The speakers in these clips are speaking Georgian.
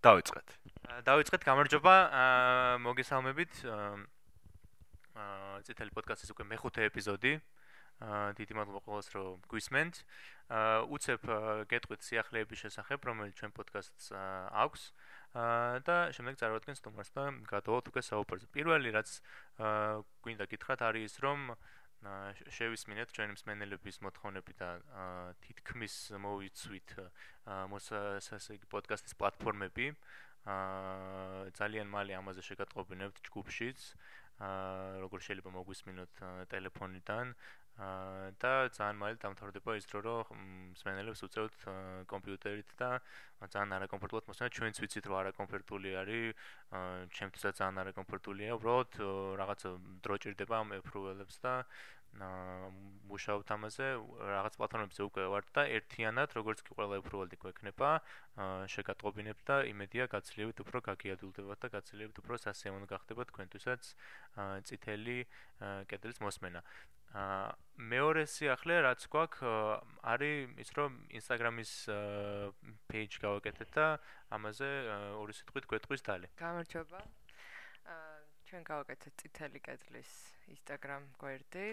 დავიწყეთ. დავიწყეთ, გამარჯობა. მოგესალმებით. აა ციტელი პოდკასტის უკვე მეხუთე ეპიზოდი. აა დიდი მადლობა ყველას, რომ გვისმენთ. აა უცებ გეტყვით სიახლეების შესახებ, რომელიც ჩვენ პოდკასტს აქვს. აა და შემდეგ წარმოადგენს თომას და გადავთ უკვე საუბარზე. პირველი რაც აა გვინდა გითხრათ არის ის, რომ შევისმინეთ ჩვენი მსმენელების მოთხოვნები და თითქმის მოვიცვით მოსასასე პოდკასტის პლატფორმები. აა ძალიან მალე ამაზე შეგატყობინებთ ჯგუფშიც. აა როგორ შეიძლება მოგვისმინოთ ტელეფონიდან და ძალიან მალე დამთავრდება ის დრო რომ მსმენელებს უწევთ კომპიუტერით და ძალიან არაკომფორტულად მოსვენა ჩვენც ვიცით რომ არაკომფორტული არის ჩემთვისაც ძალიან არაკომფორტულია უბრალოდ რაღაც დრო ჭირდება ამ ეფრუველებს და მუშაობთ ამაზე რაღაც პლატფორმებზე უკვე ვართ და ერთიანად როგორც კი ყველა ეფრუველი გვექნება შეგატყობინებთ და იმედია გაცილებით უფრო გაგიადულდებათ და გაცილებით უფრო სასიამოვნო გახდება თქვენთვისაც წითელი კედლის მოსმენა მეორე სიახლე რაც გვაქვს არის ის რომ Instagram-ის page გავაკეთეთ და ამაზე ორი სიტყვით გვეტყვის დალე. გამარჯობა. ჩვენ გავაკეთეთ წითელი კედლის Instagram გვერდი.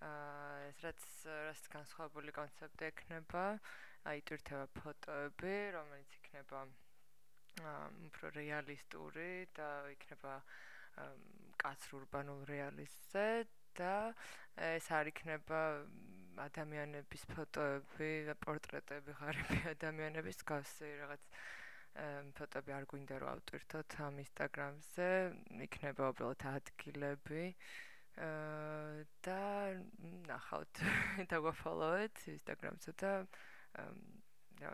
აა ეს რაც რაც განსხვავებული კონცეფტი ექნება, აი ტვირთება ფოტოები, რომელიც იქნება აა უფრო რეალისტური და იქნება კაცრ ურბანულ რეალისტზე და ეს არ იქნება ადამიანების ფოტოები პორტრეტები ღარიბი ადამიანების გასე რაღაც ფოტოები არ გვინდა რომ ავტვირთოთ ამ ინსტაგრამზე იქნება უბრალოდ ადგილები და ნახავთ და გვაფოლოვეთ ინსტაგრამზე და რა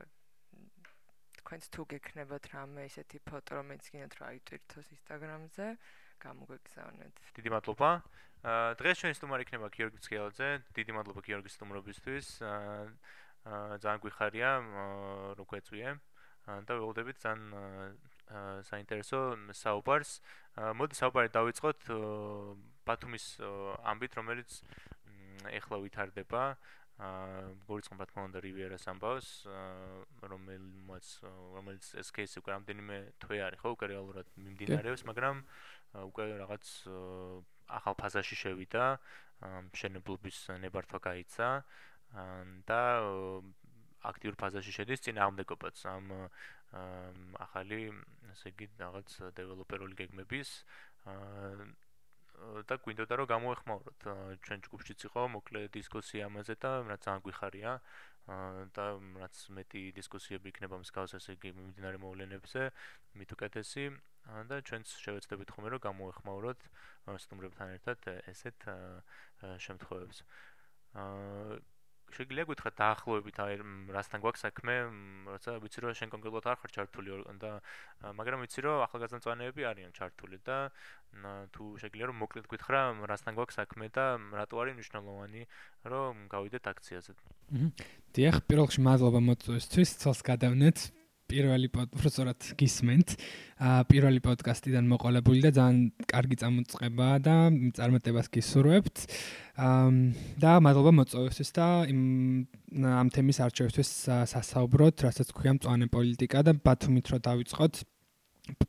თქვენც თუ გექნებათ რამე ესეთი ფოტო რომელიც გინდათ რომ აიტვირთოს ინსტაგრამზე გამოგვეკზავნეთ. დიდი მადლობა. აა დღეს ჩვენი სტუმარი იქნება გიორგი ცქიელაძე. დიდი მადლობა გიორგის სტუმრობისთვის. აა ძალიან გვიხარია რომ გვეწვიე და ველოდებით ძალიან საინტერესო საუბარს. მოდი საუბარი დავიწყოთ ბათუმის ამბით, რომელიც ეხლა ვითარდება. აა გორიცხობა თქმა უნდა რივიერას ამბავს, რომელმაც რომელიც ეს кейსი უკვე რამდენიმე თვე არის, ხო, უკვე რეალურად მიმდინარეობს, მაგრამ უკვე რაღაც ახალ ფაზაში შევიდა, მშენებლობის ნებართვა გაიცა და აქტიურ ფაზაში შედის წინააღმდეგობაც. ამ ახალი ასე იგი რაღაც დეველოპერული გეგმების და გვინდოდა რომ გამოეხმაუროთ. ჩვენ ჯგუფშიც იყო მოკლე დისკუსია ამაზე და რა ძალიან გვიხარია. და რაც მეტი დისკუსიები იქნება მსგავს ასე იგი მიმდინარე მოვლენებზე მით უკეთესი. და ჩვენც შევეცდებით ხოლმე რომ გამოეხმაუროთ სტუმრებთან ერთად ესეთ შემთხვევებს. აა შეგიძლია გითხრათ დაახლოებით აი რასთან გვაქვს საქმე, როცა ვიცი რომ შენ კონკრეტულად არ ხარ ჩართული და მაგრამ ვიცი რომ ახალგაზრდა წვანეები არიან ჩართული და თუ შეგიძლია რომ მოკლედ გითხრა რასთან გვაქვს საქმე და რატო არის მნიშვნელოვანი რომ გავიდეთ აქციაზე. დიახ, პირველ რიგში მადლობა მოწვევისთვის, ცელს გადავნეთ. პირველი პოდკასტურად გისმენთ. აა პირველი პოდკასტიდან მოყოლებული და ძალიან კარგი წამოწყება და წარმატებას გისურვებთ. აა და მადლობა მოწვევისთვის და იმ ამ თემის არჩევისთვის სასაუბროთ, რასაც ქვია მწვანე პოლიტიკა და ბათუმით რო დავიწყოთ.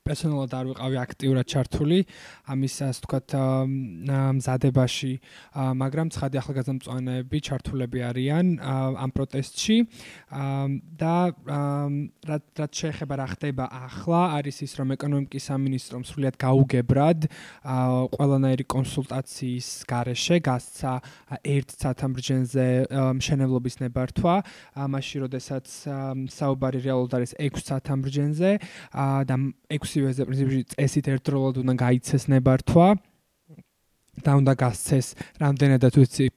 პერსონალურად არ ვიყავი აქტიურად ჩართული ამის ასე ვთქვათ მზადებაში, მაგრამ ცხადი ახალგაზრდა მწვანეები ჩართულები არიან ამ პროტესტში. და რაც შეეხება რა ხდება ახლა, არის ის რომ ეკონომიკის სამინისტრომ სრულიად გაუგებრად ყველანაირი კონსულტაციის გარეშე გასცა ერთ სათამბრჯენზე მშენებლობის ნებართვა, ამაში როდესაც საუბარი რეალურად არის 6 სათამბრჯენზე და 6-ვეზე პრინციპში წესით ერთდროულად უნდა გაიცეს ნებართვა და უნდა გასცეს რამდენადაც ვიცი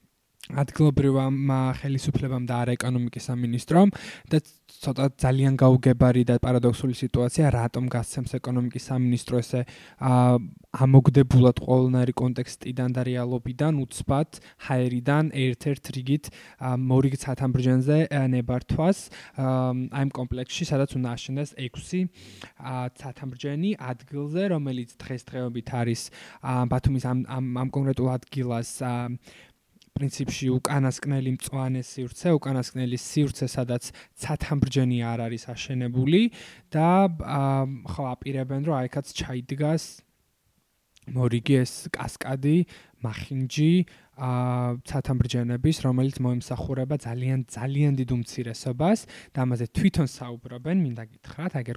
ადგილობრივამ ხელისუფლებამ და არა ეკონომიკის სამინისტრომ და ცოტა ძალიან გაუგებარი და პარადოქსული სიტუაცია რატომ გასცემს ეკონომიკის სამინისტრო ესე ამოგდებულად ყოველნაირი კონტექსტიდან და რეალობიდან უცბად ჰაერიდან ერთ-ერთ რიგით მორიგ ცათამბრჯენზე ნებართვას აი ამ კომპლექსში სადაც უნდა აშენდეს 6 ცათამბრჯენი ადგილზე რომელიც დღესდღეობით არის ბათუმის ამ ამ კონკრეტულ ადგილას პრინციპში უკანასკნელი მწვანე სივრცე, უკანასკნელი სივრცე, სადაც ცათამბრძენი არ არის აშენებული და ხო აპირებენ, რომ აიქაც ჩაიდგას მორიგი ეს კასკადი, მახინჯი, აა ცათამბრჯენების, რომელიც მოიმსახურება ძალიან ძალიან დიდ უმცირესობას და ამაზე თვითონ საუბრობენ, მინდა გითხრათ, აგერ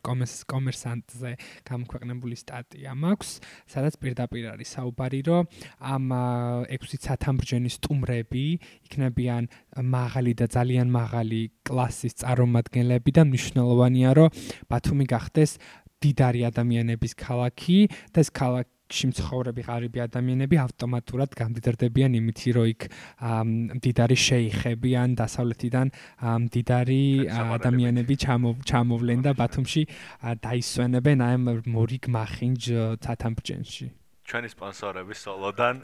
კომერსანტზე გამოქვეყნებული სტატია მაქვს, სადაც პირდაპირ არის საუბარი, რომ ამ ექვსი ცათამბრჯენის სტუმრები იქნებიან მაღალი და ძალიან მაღალი კლასის წარმომადგენლები და მნიშვნელოვანია, რომ ბათუმი გახდეს დიდარი ადამიანების ქალაქი და ეს ქალაქი ში მცხოვრები ღარიბი ადამიანები ავტომატურად გამდიდრდებიან იმით, რომ იქ მდიდარი შეიხები ან დასავლეთიდან მდიდარი ადამიანები ჩამოვლენ და ბათუმში დაისვენებენ აი მორიგ მახინჯ თათამბჯენში. ჩვენი სპონსორები სოლოდან.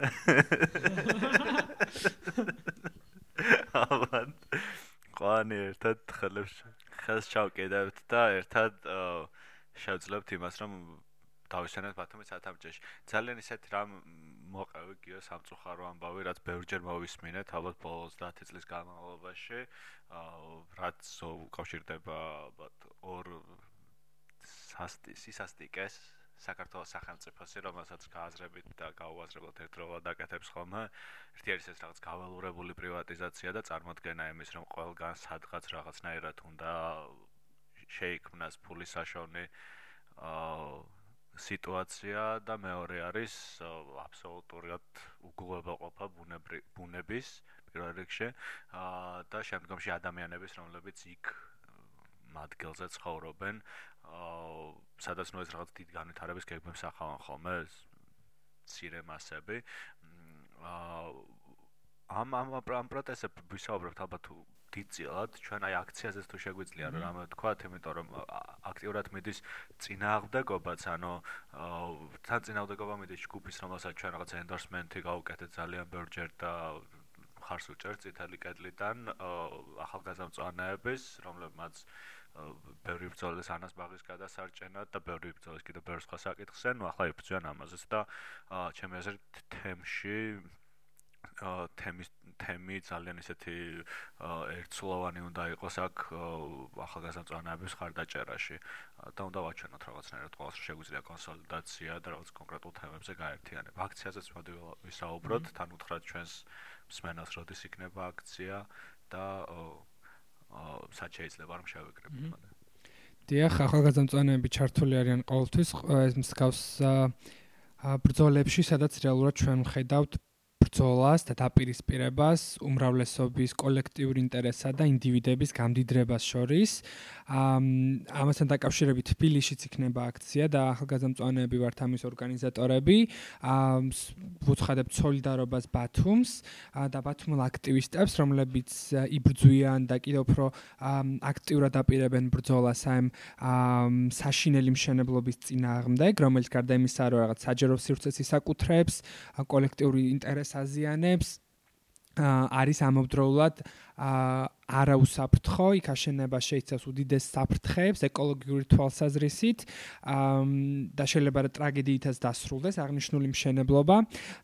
ალბათ. ყვანი ერთად ხელებს ხელს ჩავკიდებთ და ერთად შევძლებთ იმას, რომ დავისვენოთ ბათუმის ათამჯეში. ძალიან ისეთ რამ მოყევი გიო სამწუხარო ამბავი, რაც ბევრჯერ მოვისმინეთ, ალბათ ბოლოს 10 წლის განმავლობაში, რაც უკავშირდება ორ სასტი სისასტიკეს საქართველოს სახელმწიფოსი, რომელსაც გააზრებით და გაუაზრებლად ერთდროულად დაკეთებს ხოლმე. ერთი არის ეს რაღაც გავალურებული პრივატიზაცია და წარმოქმნა იმის, რომ ყველგან სადღაც რაღაცნაირად უნდა შეიქმნას ფულის საშოვნი აა სიტუაცია და მეორე არის აბსოლუტურად უგულებელყოფა ბუნების პირველ რიგში. და შემდგომში ადამიანების რომლებიც იქ მადგელზე ცხოვრობენ. სადაც ნუ ეს რაღაც დიდ განვითარების გეგმებს ახავენ ხოლმე ცირე მასები. ამ ამ ამ პროტესტებს ვისაუბრებთ ალბათ დიდწილად ჩვენ აი აქციაზეც თუ შეგვიძლია რომ თქვა, იმიტომ რომ აქტიურად მიდის წინააღმდეგობაც, ანუ თან წინააღმდეგობა მიდის ჯგუფის, რომელსაც ჩვენ რაღაც ენდორსმენტი გავუკეთეთ ძალიან ბევრჯერ და ხარს უჭერთ წითელი კედლიდან ახალგაზრდა მწვანეების, რომლებმაც ბევრი ბრძოლის ანას ბაღის გადასარჭენა და ბევრი ბრძოლის კიდე ბევრ სხვა საკითხზე, ну ახლა იფუძვიან ამაზეც და ჩემი აზრით თემში თემის თემი ძალიან ისეთი ერთსულოვანი უნდა იყოს აქ ახალგაზრდების ხარდაჭერაში. და უნდა ვაჩვენოთ რაღაცნაირად ყოველს შეგვიძლია კონსოლიდაცია და რაღაც კონკრეტულ თემებზე გაერთიანება. აქციაზეც მოდი ვისაუბროთ, თან უთხრათ ჩვენს მსმენელს, როდის იქნება აქცია და სად შეიძლება რომ შევეკრიბოთ მოდი. დიახ, ახალგაზრდები ჩართული არიან ყოველთვის. ეს მსგავს ბრძოლებში, სადაც რეალურად ჩვენ ხედავთ ბრძოლას და დაპირისპირებას უმრავლესობის კოლექტიურ ინტერესსა და ინდივიდების გამდიდრებას შორის. ამასთან დაკავშირებით თბილისშიც იქნება აქცია და ახალგაზრდამწვანეები ვართ ამის ორგანიზატორები. ვუცხადებთ სოლიდარობას ბათუმს და ბათუმულ აქტივისტებს, რომლებიც იბრძვიან და კიდევ უფრო აქტიურად აპირებენ ბრძოლას ამ საშინელი მშენებლობის წინააღმდეგ, რომელიც გარდა იმისა, რომ რაღაც საჯარო სივრცეს ისაკუთრებს, კოლექტიური ინტერესს აზიანებს არის ამავდროულად არაუსაფრთხო, იქ აშენება შეიძლება უდიდეს საფრთხეებს ეკოლოგიური თვალსაზრისით და შეიძლება რა ტრაგედიითაც დასრულდეს აღნიშნული მშენებლობა.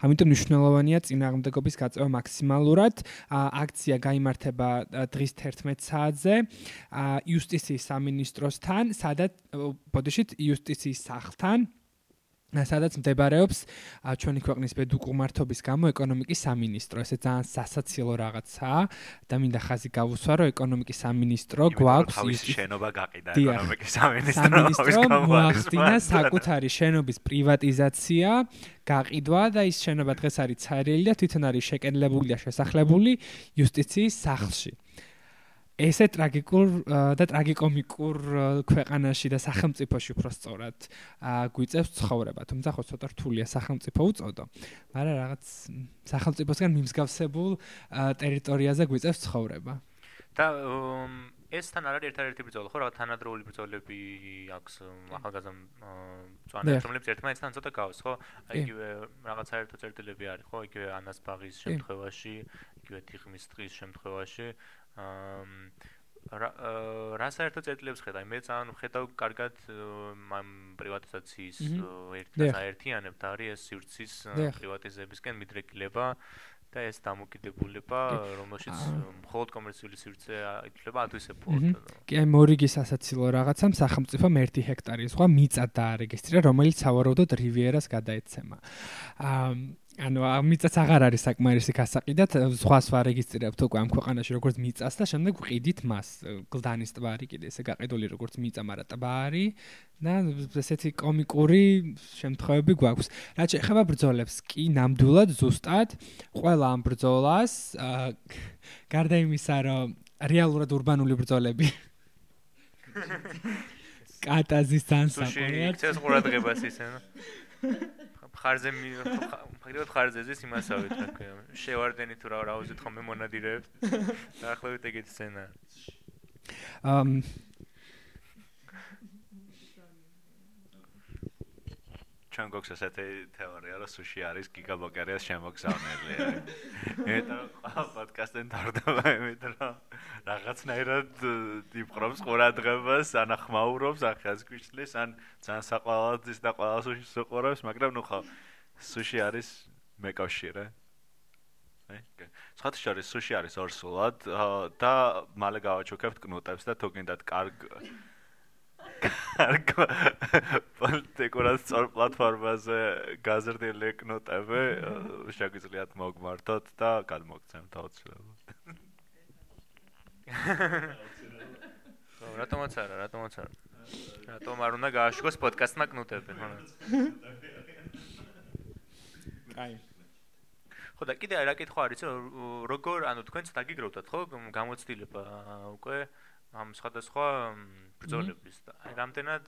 ამიტომ მნიშვნელოვანია წინააღმდეგობის გაწევა მაქსიმალურად. აქცია გამართება დღის 11 საათზე იუსტიციის სამინისტროსთან, სადაც ბოდიშით იუსტიციის სახლთან სადაც მდებარეობს ჩვენი ქვეყნის ბედუკუმართობის გამო ეკონომიკის სამინისტრო. ესე ძალიან სასაცილო რაღაცაა და მინდა ხაზი გავუსვა, რომ ეკონომიკის სამინისტრო გვაქვს ის შენობა გაყიდა ეკონომიკის სამინისტრო. მოახდინა საკუთარი შენობის პრივატიზაცია, გაყიდვა და ის შენობა დღეს არის ცარიელი და თვითონ არის შეკენლებული და შესახლებული იუსტიციის სახლში. ესე ტრაგიკულ და ტრაგიკომიკურ ქვეყანაში და სახელმწიფოში უფრო სწორად გვიწევს ცხოვრება. თუმცა ხო ცოტა რთულია სახელმწიფო უწოდო, მაგრამ რაღაც სახელმწიფოსგან მიმსგავსებულ ტერიტორიაზე გვიწევს ცხოვრება. და ეს თან არის ერთ-ერთი ბრძოლა, ხო, რაღაც თანადროული ბრძოლები აქვს ახალგაზრდა მწვანეებს, რომლებიც ერთმანეთთან ცოტა გავს, ხო? იგივე რაღაც საერთო წერტილები არის, ხო? იგივე ანას ბაღის შემთხვევაში, იგივე თიხმის დღის შემთხვევაში. აა რა საერთო წერტილებს ხედავ? მე ძალიან ხედავ კარგად ამ პრივატიზაციის ერთ საერთიანებთ არის ეს სივრცის პრივატიზებისკენ მიდრეკილება და ეს დამოკიდებულება, რომელშიც მხოლოდ კომერციული სივრცე ითვლება ათვისებ ფონდად. კი, აი მორიგის ასაცილო რაღაცამ სახელმწიფომ 1 ჰექტარი სხვა მიწა დაარეგისტრირა, რომელიც სავარაუდოდ რივიერას გადაეცემა. აა ანუ მიწაც აღარ არის საკმარისი გასაყიდად, სხვა სხვა რეგისტრირებთ უკვე ამ ქვეყანაში როგორც მიწას და შემდეგ ვყიდით მას. გლდანის ტბარი კიდე ესე გაყიდული როგორც მიწა, მაგრამ ტბარი და ესეთი კომიკური შემთხვევები გვაქვს. რაც შეეხება ბრძოლებს, კი ნამდვილად ზუსტად ყველა ამ ბრძოლას გარდა იმისა, რომ რეალურად урბანული ბრძოლები კატაზის თანსაყოლად. სუში, ეს ყურადღებას ისე. ხარზე ფაქტობრივად ხარზე ზის იმასავე რა ქვია შევარდენი თუ რა რაუზით ხომ მე მონადირებს დაახლოებით ეგეთი სცენა ჩვენ გვაქვს ესეთი თეორია, რომ სუში არის გიგაბოკერიას შემოგზავნელი. ეტა ყველა პოდკასტენ თარდება იმით, რომ რაღაცნაირად დიპყრობს ყურადღებას, ან ახმაურობს, ახაც გვიშლის, ან ძალიან საყვალადის და ყველა სუშის უყურებს, მაგრამ ნუ ხო სუში არის მეკავშირე. სხვათა შორის სუში არის ორსულად და მალე გავაჩუქებთ კნუტებს და თუ გინდათ კარგ კარგ პოლიტიკურად სწორ პლატფორმაზე გაზრდილი კნოტები შეგვიძლიათ მოგმართოთ და გადმოგცემთ აუცილებლად. რატომაც არა, რატომაც არა. რატომ არ უნდა გააშკოს პოდკასტმა კნუტები, ხო? აი ხო და კიდე რა კითხვა არის რომ როგორ ანუ თქვენც დაგიგროვდათ ხო გამოცდილება უკვე ამ სხვადასხვა ბრძოლების და აი რამდენად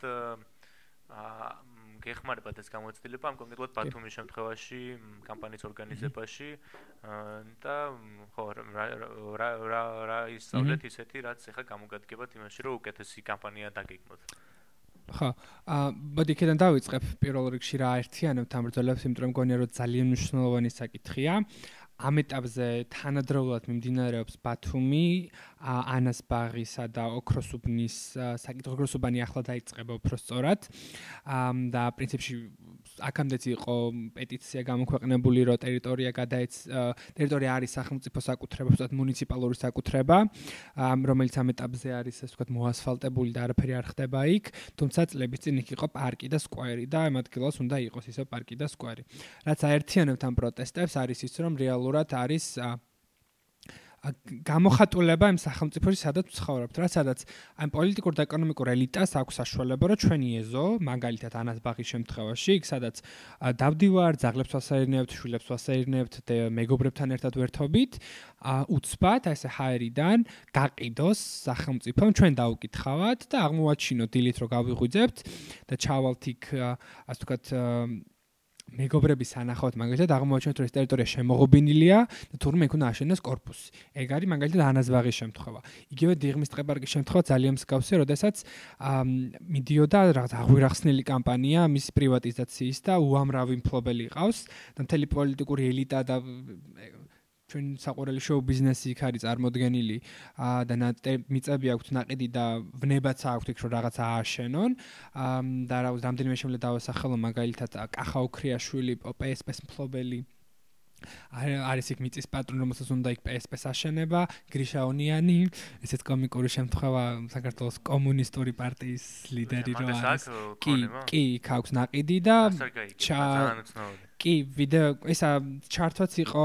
აა გეხმარებათ ეს გამოცდილება? ამ კონკრეტულად ბათუმის შემთხვევაში კამპანიის ორგანიზებაში და ხო რა რა რა ისწავლეთ ისეთი რაც ახლა გამოგადგებათ იმაში რომ უკეთესი კამპანია დაგეგმოთ. ხა აა ბოდიქიდან დავიწყებ. პირველ რიგში რა ერთიანებთ ამ ბრძოლებს? იმიტომ რომ მგონია რომ ძალიან მნიშვნელოვანი საკითხია ამ ეტაპზე თანადროულად მიმდინარეობს ბათუმი, ანას ბაღისა და ოქროსუბნის საკითხი ოქროსუბანი ახლა დაიწყება უფრო სწორად. და პრინციპში აქამდეც იყო პეტიცია გამოქვეყნებული, რომ ტერიტორია გადაეც ტერიტორია არის სახელმწიფო საკუთრება, უბრალოდ მუნიციპალური საკუთრება, რომელიც ამ ეტაპზე არის ასე ვთქვათ მოასფალტებული და არაფერი არ ხდება იქ, თუმცა წლების წინ იქ იყო პარკი და სკვერი და ამ ადგილას უნდა იყოს ისე პარკი და სკვერი. რაც აერთიანებთ ამ პროტესტებს არის ის, რომ რეალურად არის გამოხატულება იმ სახელმწიფოში, სადაც ცხოვრობთ, რა სადაც აი პოლიტიკურ და ეკონომიკურ ელიტას აქვს საშუალება, რომ ჩვენი ეზო, მაგალითად ანას ბაღის შემთხვევაში, იქ სადაც დავდივარ, ძაღლებს ვასაერნებთ, შვილებს ვასაერნებთ და მეგობრებთან ერთად ვერთობით, უცბად ესე ჰაერიდან გაყიდოს სახელმწიფომ ჩვენ დაუკითხავთ და აღმოაჩინოთ დილით რომ გავიღვიძებთ და ჩავალთ იქ ასე ვთქვათ მეგობრების სანახავად მაგალითად აღმოაჩინეთ რომ ეს ტერიტორია შემოღობინილია და თურმე იქ უნდა აშენდეს корпуსი. ეგ არის მაგალითად ანაზვაღის შემთხვევა. იგივე დიღმის ტყეპარკის შემთხვევა ძალიან მსგავსია, როდესაც მიდიოდა რაღაც აღვირახსნელი კამპანია მის პრივატიზაციის და უამრავი მფლობელი იყავს და მთელი პოლიტიკური ელიტა და ჩვენ საყვარელი შოუ ბიზნესი იქ არის წარმოდგენილი. და მიწები აქვთ ნაყიდი და ვნებაც აქვთ იქ რომ რაღაცა ააშენონ. და რა ვიცი რამდენიმე შემიძლია დავასახელო მაგალითად კახა ოქრიაშვილი PSP-ის მფლობელი არის იქ მიწის პატრონი, რომელსაც უნდა იქ PSP საშენება, გრიშაონიანი, ესეც კომიკური შემთხვევა საქართველოს კომუნისტური პარტიის ლიდერი რო არის. კი, კი, იქ აქვს ناقიდი და კი, ვიდეო ესა ჩარტვაც იყო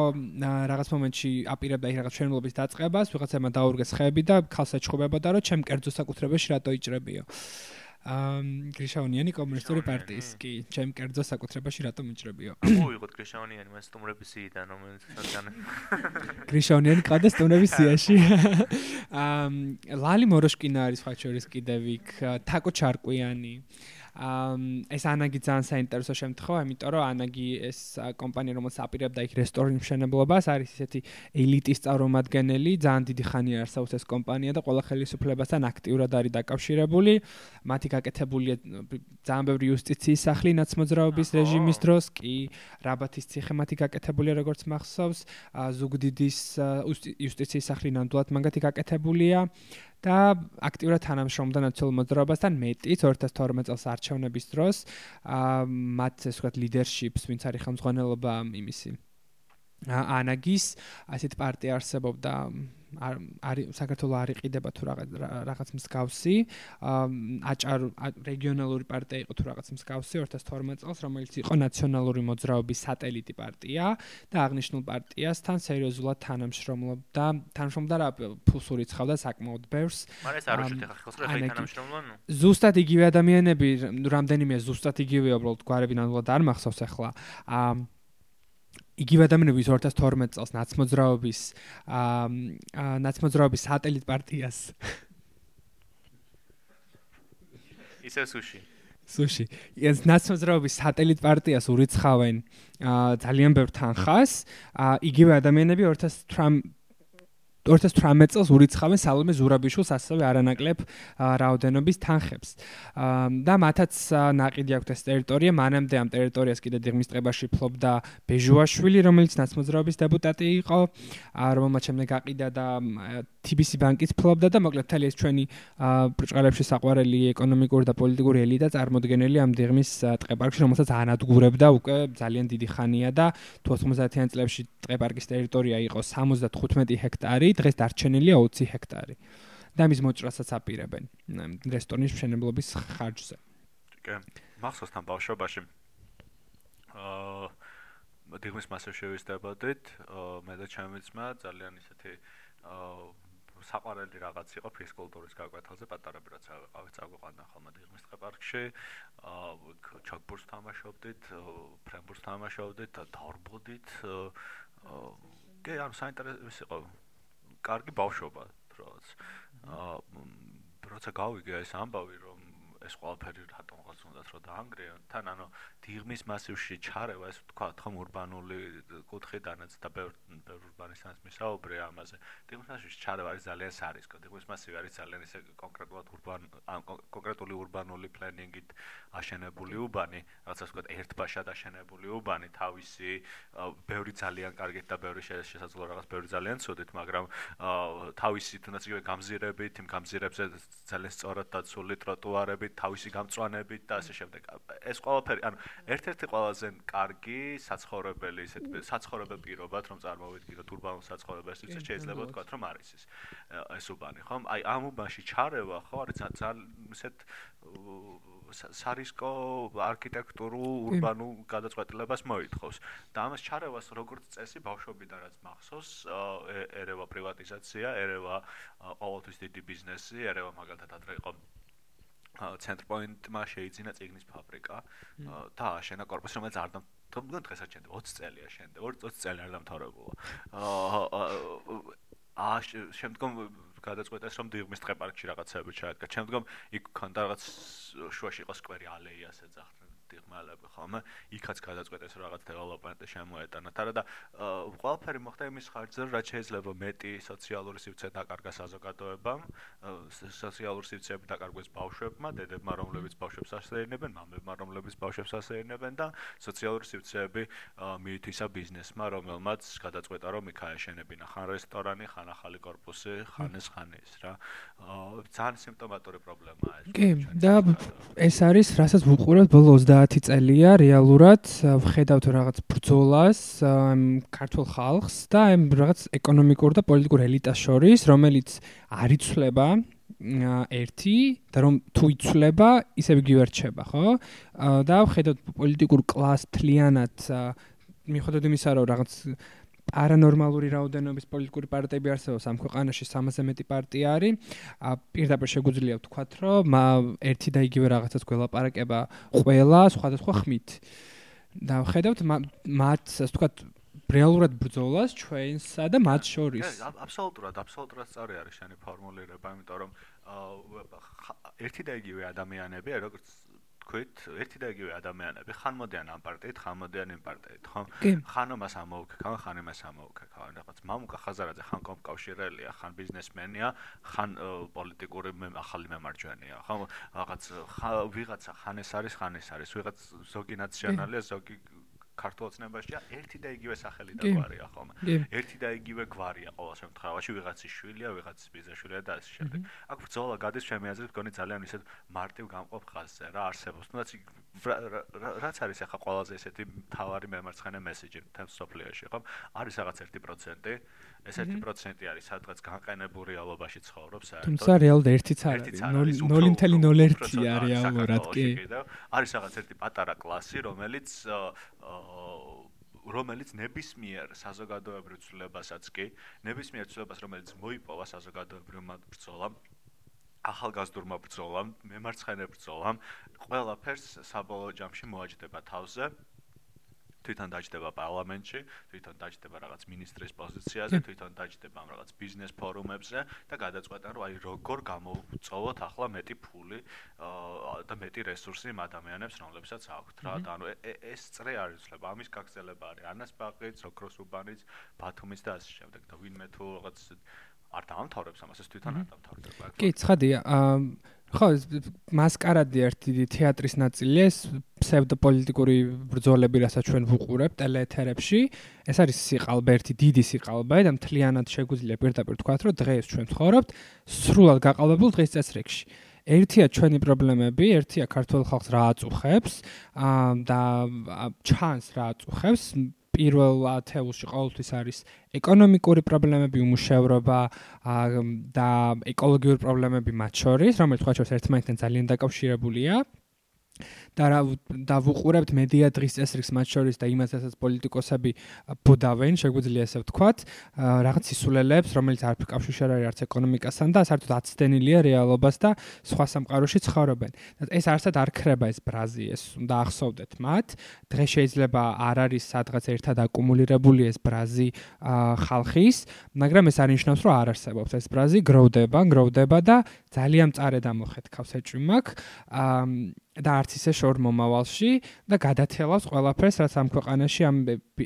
რაღაც მომენტში აპირებდა იქ რაღაც შენებლობის დაწყებას, ვიღაცებმა დაურგეს ხეები და ქალს ეჩხუბებოდა, რომ ჩემ კერძო საკუთრებაში რატო იჭრებიო. აა გრიშაუნიანი კომუნისტური პარტიის კი. ჩემ კერძო საკუთრებაში რატომ იჭრებიო მოიღოთ გრიშაუნიანი მას სტუმრების სიიდან რომელიც საგან გრიშაუნიანი ყადა სტუმრების სიაში. ლალი მოროშკინა არის სხვა შორის კიდევ იქ თაკო ჩარკვიანი ეს ანაგი ძალიან საინტერესო შემთხვევა, იმიტომ რომ ანაგი ეს კომპანია, რომელიც აპირებდა იქ რესტორნის მშენებლობას, არის ისეთი ელიტის წარმომადგენელი, ძალიან დიდი ხანია არსაუს ეს კომპანია და ყველა ხელისუფლებასთან აქტიურად არის დაკავშირებული. მათი გაკეთებულია ძალიან ბევრი იუსტიციის სახლი ნაცმოძრაობის რეჟიმის დროს, კი რაბათის ციხე მათი გაკეთებულია როგორც მახსოვს, ზუგდიდის იუსტიციის სახლი ნამდვილად მაგათი გაკეთებულია. და აქტიურად თანამშრომლობდა ნაციონალურ მოძრაობასთან მეტიც 2012 წელს არჩევნების დროს. აა მათ ესე ვთქვათ ლიდერშიპს ვინც არის ხელმძღვანელობა იმისი ანაგის ასეთ პარტია არსებობდა არ არის საქართველოს არ იყიდება თუ რაღაც რაღაც მსგავსი. აჭარ რეგიონალური პარტია იყო თუ რაღაც მსგავსი 2012 წელს რომელიც იყო ნაციონალური მოძრაობის სატელიტი პარტია და აღნიშნულ პარტიასთან სერიოზულად თანამშრომლობდა თანამშრომლობდა რა ფულსური ცხავდა საკმაოდ ბევრს. მაგრამ ეს არ უშუალოდ ხა ხელს რა თანამშრომლობ ნუ ზუსტად იგივე ადამიანები რამდენიმე ზუსტად იგივე უბრალოდ გვარები ნამდვილად არ მახსოვს ახლა. აა იგივე ადამიანები 2012 წელს ნაცმოძრაობის აა ნაცმოძრაობის სატელიტ პარტიას. ისე სუში სუში ეს ნაცმოძრაობის სატელიტ პარტიას ურიცხავენ ძალიან ბევრ თანხას. იგივე ადამიანები 2018 2018 წელს ურიცხავენ სალომე ზურაბიშვილს ასევე არანაკლებ რაოდენობის თანხებს. და მათაც ნაყიდი აქვთ ეს ტერიტორია, მანამდე ამ ტერიტორიას კიდე დიღმის ტყებაში ფლობდა ბეჟუაშვილი, რომელიც ნაცმოძრაობის დეპუტატი იყო, რომელმაც შემდეგ აყიდა და TBC ბანკიც ფლობდა და მოკლედ თელი ეს ჩვენი ბრჭყალებში საყვარელი ეკონომიკური და პოლიტიკური ელიტა წარმოდგენელი ამ დიღმის ტყეპარკში, რომელსაც ანადგურებდა უკვე ძალიან დიდი ხანია და 90-იან წლებში ტყეპარკის ტერიტორია იყო 75 ჰექტარი დღეს დარჩენილია 20 ჰექტარი. და მის მოჭრასაც აპირებენ რესტორნის მშენებლობის ხარჯზე. კი, მახსოვს თან ბავშვობაში. აა დიღმის მასზე შევისდებოდით, მე და ჩემი ძმა ძალიან ისეთი აა საყვარელი რაღაც იყო ფიზკულტურის გაკვეთილზე პატარები რაც ავიყავით წაგვიყვანდა ხოლმე დიღმის ტყეპარკში აა ჩაკბურს თამაშობდით ფრენბურს თამაშობდით და დარბოდით აა კი ანუ საინტერესო იყო კარგი ბავშვობა დროც აა როცა გავიგე ეს ამბავი რომ ეს ყველაფერი რატომღაც უნდათ რომ დაანგრეონ თან ანუ დიღმის მასივში ჩარევა ეს ვთქვათ ხომ ურბანული კუთხიდანაც და ბევრ ბევრ ურბანისტანს მისაუბრე ამაზე. დიღმის მასივში ჩარევა არის ძალიან სარისკო. დიღმის მასივი არის ძალიან ისე კონკრეტულად ურბან კონკრეტული ურბანული პლენინგით აშენებული უბანი რაღაცას ვთქვათ ერთბაშად აშენებული უბანი თავისი ბევრი ძალიან კარგით და ბევრი შესაძლოა რაღაც ბევრი ძალიან ცუდით მაგრამ თავისი თუნდაც იგივე გამზირებით იმ გამზირებზე ძალიან სწორად დაცული ტროტუარებით მოდით თავისი გამწვანებით და ასე შემდეგ. ეს ყველაფერი, ანუ ერთ-ერთი ყველაზე კარგი საცხოვრებელი ისეთ საცხოვრებელ პირობად რომ წარმოვიდგინოთ ურბანულ საცხოვრებელს, ის შეიძლება თქვა, რომ არის ის ეს უბანი, ხომ? აი ამ უბანში ჩარევა, ხო, არის ძალიან ისეთ სარისკო არქიტექტურულ ურბანულ გადაწყვეტილებას მოითხოვს და ამას ჩარევას როგორც წესი ბავშვობიდან რაც მახსოვს ერევა პრივატიზაცია, ერევა ყოველთვის დიდი ბიზნესი, ერევა მაგალითად ადრე იყო ცენტრპოინტმა შეიძინა წიგნის ფაბრიკა და აშენა კორპუსი, რომელიც არ დამთავრდა დღესაც შენდება 20 წელია შენდება, 20 წელი არ დამთავრებულა. აა შემდგომ გადაწყვეტეს რომ დიღმის ტყეპარკში რაღაცები ჩაადგა. შემდგომ იქ ქონდა რაღაც შუაში იყო სკვერი ალეიას ეძახდნენ. ვაკეთებდი ღმალები ხოლმე იქაც გადაწყვეტეს რაღაც დეველოპმენტი შემოეტანოთ არა და ყველაფერი მოხდა იმის ხარჯზე რაც შეიძლება მეტი სოციალური სივრცე დაკარგა საზოგადოებამ. სოციალური სივრცეები დაკარგვეს ბავშვებმა დედებმა რომლებიც ბავშვებს ასეირნებენ მამებმა რომლებიც ბავშვებს ასეირნებენ და სოციალური სივრცეები მიითვისა ბიზნესმა რომელმაც გადაწყვეტა რომ იქ აეშენებინა ხან რესტორანი ხან ახალი корпуსი ხან ეს ხან ეს რა. ძალიან სიმპტომატური პრობლემაა ეს. კი და ეს არის რასაც ვუყურებთ ბოლო 30 30 წელია რეალურად ვხედავთ რაღაც ბრძოლას ქართულ ხალხს და ამ რაღაც ეკონომიკურ და პოლიტიკურ ელიტას შორის, რომელიც არ იცვლება ერთი და რომ თუ იცვლება, ისევ გივერჩება, ხო? და ვხედავთ პოლიტიკურ კლას თლიანად მიხედავთ იმისა, რომ რაღაც არანორმალური რაოდენობის პოლიტიკური პარტიები არსებობს ამ ქვეყანაში 300-ზე მეტი პარტია არის. პირდაპირ შეგვიძლია ვთქვათ, რომ ერთი და იგივე რაღაცას გველაპარაკება ყველა სხვადასხვა ხმით. და ხედავთ მათ, ასე ვთქვათ, რეალურად ბრძოლას ჩვენსა და მათ შორის. აბსოლუტურად, აბსოლუტურად სწორი არის შენი ფორმულირება, იმიტომ რომ ერთი და იგივე ადამიანები, როგორც თქვით, ერთი და იგივე ადამიანები ხან მოდიან ამ პარტიით, ხან მოდიან იმ პარტიით, ხო? ხან მას ამოუქეკავენ, ხან იმას ამოუქეკავენ, რაღაც მამუკა ხაზარაძე ხან კომკავშირელია, ხან ბიზნესმენია, ხან პოლიტიკური ახალი მემარჯვენეა, ხო? რაღაც ვიღაცა ხან ეს არის, ხან ეს არის, ვიღაც ზოგი ნაციონალია, ზოგი ქართულ ცნებაშია ერთი და იგივე სახელი და გვარია ხოლმე. ერთი და იგივე გვარია ყოველ შემთხვევაში, ვიღაცის შვილია, ვიღაცის ბიზნესშვილია და ასე შემდეგ. აქ ბრძოლა გადის ჩემი აზრით, გონი ძალიან ისეთ მარტივ გამყოფ ხაზზე რა არსებობს. თუნდაც რაც არის ახლა ყველაზე ესეთი თავარი მემარცხენე მესიჯი თემს სოფლიოში, ხო? არის რაღაც 1%. ეს 1% არის სადღაც განყენებულ რეალობაში ცხოვრობს, საერთოდ. თუმცა რეალურად ერთიც არ არის. 0.01-ია რეალურად კი. არის რაღაც ერთი პატარა კლასი, რომელიც რომელიც ნებისმიერ საზოგადოებრივ ცვლილებასაც კი, ნებისმიერ ცვლილებას, რომელიც მოიპოვა საზოგადოებრივმა ბრძოლამ, ახალგაზრდურმა ბრძოლამ, მემარცხენე ბრძოლამ, ყველაფერს საბოლოო ჯამში მოაჯდება თავზე. თვითონ დაჯდება პარლამენტში, თვითონ დაჯდება რაღაც მინისტრის პოზიციაზე, თვითონ დაჯდება ამ რაღაც ბიზნეს ფორუმებზე და გადაწყვეტენ, რომ აი როგორ გამოვწოვოთ ახლა მეტი ფული და მეტი რესურსი იმ ადამიანებს, რომლებსაც აქვთ რა. და ანუ ეს წრე არის ცლება, ამის გაგზელება არის ანასპაყიც, ოქროს უბანიც, ბათუმის და ასე შემდეგ და ვინმე თუ რაღაც არ დაამთავრებს ამას ეს თვითონ არ დაამთავრდება. კი, ცხადია. ხო, მასკარადი ერთი თეატრის ნაწილია, ეს ფსევდოპოლიტიკური ბრძოლები, რასაც ჩვენ ვუყურებთ ტელეეთერებში. ეს არის სიყალბე, ერთი დიდი სიყალბე და მთლიანად შეგვიძლია პირდაპირ თქვა, რომ დღეს ჩვენ ვცხოვრობთ სრულად გაყალბებულ დღის წესრიგში. ერთია ჩვენი პრობლემები, ერთია ქართულ ხალხს რა აწუხებს, და ჩანს რა აწუხებს, პირველ ათეულში ყოველთვის არის ეკონომიკური პრობლემები, უმუშევრობა და ეკოლოგიური პრობლემები მათ შორის, რომელიც ხო შეიძლება ერთმანეთთან ძალიან დაკავშირებულია. და რა და ვუყურებთ მედია დღის წესრიგს მათ შორის და იმასაც პოლიტიკოსები ბუდავენ, შეგვიძლია ესე ვთქვათ, რაღაც ისულელებს, რომელიც არ ფიქავში შეარი არც ეკონომიკასთან და საერთოდ აცდენილია რეალობას და სხვა სამყაროში ცხოვრობენ. ეს არსად არ ხრება ეს ბრაზი, ეს უნდა ახსოვდეთ მათ. დღეს შეიძლება არ არის სადღაც ერთად აკუმულირებული ეს ბრაზი ხალხის, მაგრამ ეს არნიშნავს, რომ არ არსებობს ეს ბრაზი, გროვდება, გროვდება და ძალიან მწარედ ამოხეთქავს ეჭვმაკ. აა და არც ისე შორ მომავალში და გადათელავს ყველაფერს, რაც ამ ქვეყანაში ამ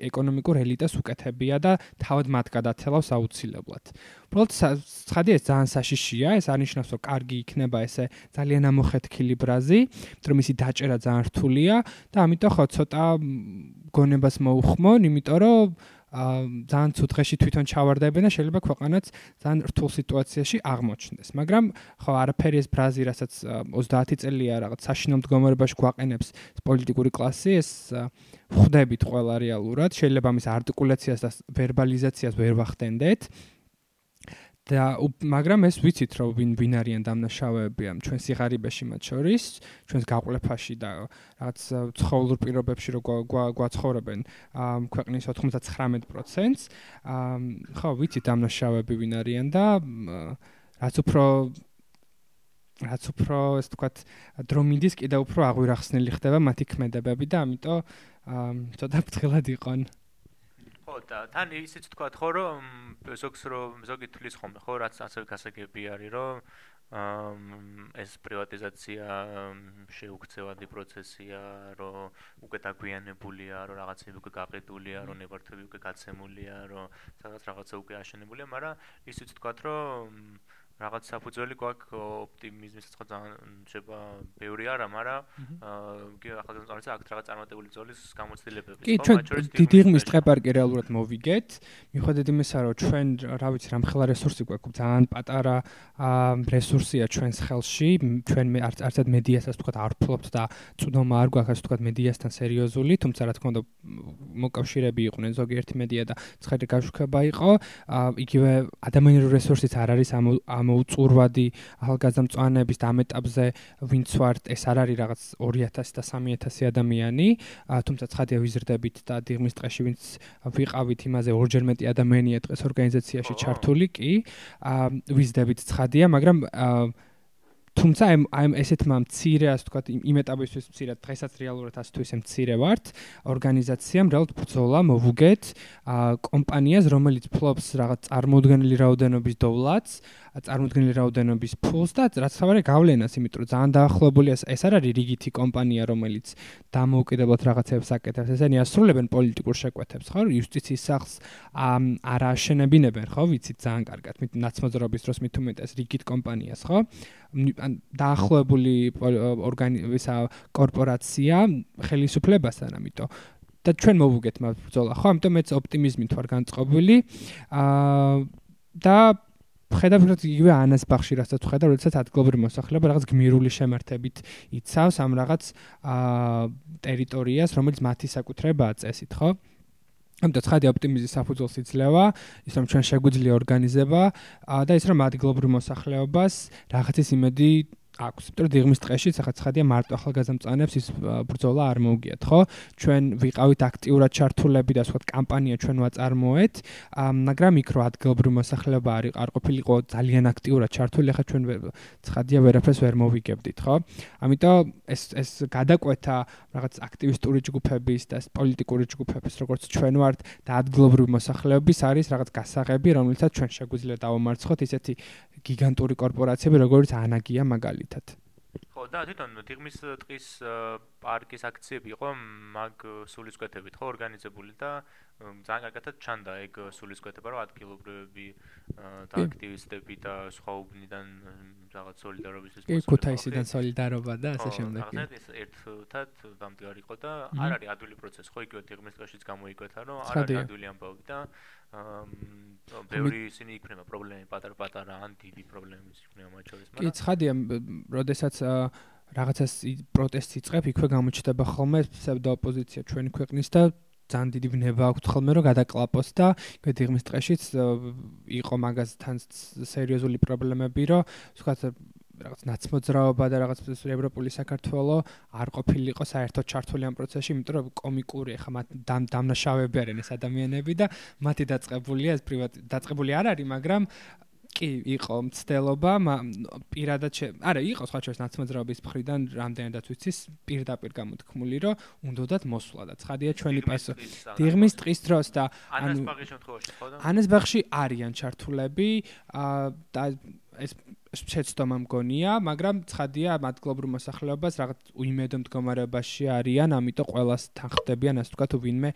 ეკონომიკურ ელიტას უკეთებია და თავად მათ გადათელავს აუცილებლად. უბრალოდ ცხადია ეს ძალიან საშიშია, ეს არნიშნავს, რომ კარგი იქნება ესე ძალიან ამოხეთქილი ბრაზი, რომ ისი დაჭერა ძალიან რთულია და ამიტომ ხო ცოტა გონებას მოუხმონ, იმიტომ რომ ძალიან ცუდ დღეში თვითონ ჩავარდებენ და შეიძლება ქვეყანაც ძალიან რთულ სიტუაციაში აღმოჩნდეს. მაგრამ ხო არაფერი ეს ბრაზი, რასაც 30 წელია რაღაც საშინელ მდგომარეობაში გვაყენებს პოლიტიკური კლასი, ეს ხვდებით ყველა რეალურად, შეიძლება მის არტიკულაციას და ვერბალიზაციას ვერ ვახდენდეთ. და მაგრამ ეს ვიცით რომ ვინ ვინ არიან დამნაშავეები ამ ჩვენ სიღარიბეში მათ შორის ჩვენს გაყლეფაში და რაღაც ცხოველურ პირობებში რო გვაცხოვრებენ ამ ქვეყნის 99%-ს ხო ვიცით დამნაშავეები ვინ არიან და რაც უფრო რაც უფრო ეს თქვათ დრომინდის კიდე უფრო აღვირახსნილი ხდება მათი ქმედებები და ამიტომ ცოტა ფრთხილად იყონ ხო და თან ისიც თქვა ხო რომ ზოგს რომ ზოგი თulis ხომ ხო რაც ასევე გასაგები არის რომ ეს პრივატიზაცია შეუქცევადი პროცესია რომ უკვე დაგვიანებულია რომ რაღაცები უკვე გაყიდულია რომ ნებართვები უკვე გაცემულია რომ სადღაც რაღაცა უკვე აშენებულია მაგრამ ისიც თქვა რომ რაღაც საფუძველი გვაქვს ოპტიმიზმის ხო ძალიან შეიძლება ბევრი არა, მაგრამ კი ახლა წარმოიდგინეთ აქ რაღაც წარმატებული ძოლის გამოცდილებები. კი, ჩვენ დიდი ღმის ტყეპარკი რეალურად მოვიგეთ. მიუხედავად იმისა, რომ ჩვენ რა ვიცი, რამხელა რესურსი გვაქვს, ძალიან პატარა რესურსია ჩვენს ხელში. ჩვენ მე არცად მედიასაც თქვა არ ფლობთ და წვდომა არ გვაქვს ასე თქვა მედიასთან სერიოზული, თუმცა რა თქმა უნდა მოკავშირეები იყვნენ ზოგიერთი მედია და ცხადე გაშუქება იყო. იგივე ადამიანური რესურსიც არ არის ამ მოუწურვადი მწვანეების და ამ ეტაპზე ვინც ვართ ეს არ არის რაღაც 2000 და 3000 ადამიანი. თუმცა ცხადია ვიზრდებით და დიღმის ტყეში ვინც ვიყავით იმაზე ორჯერ მეტი ადამიანია დღეს ორგანიზაციაში ჩართული კი. ვიზრდებით ცხადია მაგრამ თუმცა აი აი ესეთმა მცირე ასე ვთქვათ იმ ეტაპისთვის მცირე დღესაც რეალურად ასე თუ ისე მცირე ვართ. ორგანიზაციამ რეალურად ბრძოლა მოვუგეთ კომპანიას რომელიც ფლობს რაღაც წარმოუდგენელი რაოდენობის დოვლათს წარმოუდგენელი რაოდენობის ფულს და რაც თავარი გავლენას, იმიტომ რომ ძალიან დაახლოებულია ეს არ არის რიგითი კომპანია, რომელიც დამოუკიდებლად რაღაცებს აკეთებს, ესენი ასრულებენ პოლიტიკურ შეკვეთებს, ხო? იუსტიციის სახლს არ აშენებინებენ, ხო? ვიცით ძალიან კარგად, მით ნაცმოძრაობის დროს მით უმეტეს რიგით კომპანიას, ხო? ან დაახლოებული ორგანიზაცია კორპორაცია ხელისუფლებასთან, ამიტომ და ჩვენ მოვუგეთ მას ბრძოლა, ხო? ამიტომ მეც ოპტიმიზმით ვარ განწყობილი. აა და ხედავთ იგივე ანას ბახში რასაც ხედავ, როდესაც ადგილობრივი მოსახლეობა რაღაც გმირული შემართებით იცავს ამ რაღაც აა ტერიტორიას, რომელიც მათი საკუთრებაა წესით, ხო? ამიტომ ცხადი ოპტიმიზმის საფუძველს იძლევა, ის რომ ჩვენ შეგვიძლია ორგანიზება და ის რომ ადგილობრივ მოსახლეობას რაღაცის იმედი აქვს. იმიტომ რომ დიღმის ტყეში ახლა ცხადია მარტო ახალგაზრდამწანებს ის ბრძოლა არ მოუგიათ, ხო? ჩვენ ვიყავით აქტიურად ჩართულები და სხვა კამპანია ჩვენ ვაწარმოეთ, მაგრამ იქ რო ადგილობრივი მოსახლეობა არ არ ყოფილიყო ძალიან აქტიურად ჩართული, ახლა ჩვენ ცხადია ვერაფერს ვერ მოვიგებდით, ხო? ამიტომ ეს ეს გადაკვეთა რაღაც აქტივისტური ჯგუფების და პოლიტიკური ჯგუფების, როგორც ჩვენ ვართ და ადგილობრივი მოსახლეობის არის რაღაც გასაღები, რომელიცაც ჩვენ შეგვიძლია დავამარცხოთ ისეთი გიგანტური კორპორაციები, როგორც ანაგია მაგალითად. ხო, და თვითონ დიღმის ტყის პარკის აქციები იყო მაგ სულისკვეთებით ხო ორგანიზებული და ძალიან კარგად ჩანდა ეგ სულისკვეთება რომ ადგილობრივები და აქტივისტები და სხვა უბნიდან რაღაც სოლიდარობის ეს კი ქუთაისიდან სოლიდარობა და ასე შემდეგ. ხო, ეს ერთად დამდგარი იყო და არ არის ადვილი პროცესი ხო იგივე დიღმის ტყეშიც გამოიკვეთა რომ არ არის ადვილი ამბავი და ბევრი ისინი იქნება პრობლემები პატარ-პატარა ან დიდი პრობლემები იქნება მათ შორის მაგრამ კი ცხადია როდესაც რაღაცას პროტესტი იწყებ იქვე გამოჩნდება ხოლმე ფსევდო ოპოზიცია ჩვენი ქვეყნის და ძალიან დიდი ბნება აქვს ხოლმე რომ გადაკლაპოს და გედიღმის ტყეშიც იყო მაგასთან სერიოზული პრობლემები რომ ვთქვათ რაღაც ნაცმოძრაობა და რაღაც ევროპული საქართველო არ ყოფილიყო საერთოდ ჩართული ამ პროცესში, იმიტომ რომ კომიკური ხა მათ დამნაშავეები არიან ეს ადამიანები და მათი დაწყებულია ეს პრივატ დაწყებული არ არის, მაგრამ კი იყო მცდელობა პირადად არა იყო სხვა ჩვენს ნაცმოძრაობის მხრიდან რამდენადაც ვიცის პირდაპირ გამოთქმული რომ უნდათ მოსვლა და ცხადია ჩვენი პასო დიღმის ტყის დროს და ანუ ანასბაღის შემთხვევაში ხო და ანასბაღში არიან ჩართულები და ეს შეცდომა მგონია, მაგრამ ცხადია მათგლობურ მოსახლეობას რაღაც უიმედო მდგომარეობაში არიან, ამიტომ ყოველას თანხდებიან, ასე ვთქვათ, ვინმე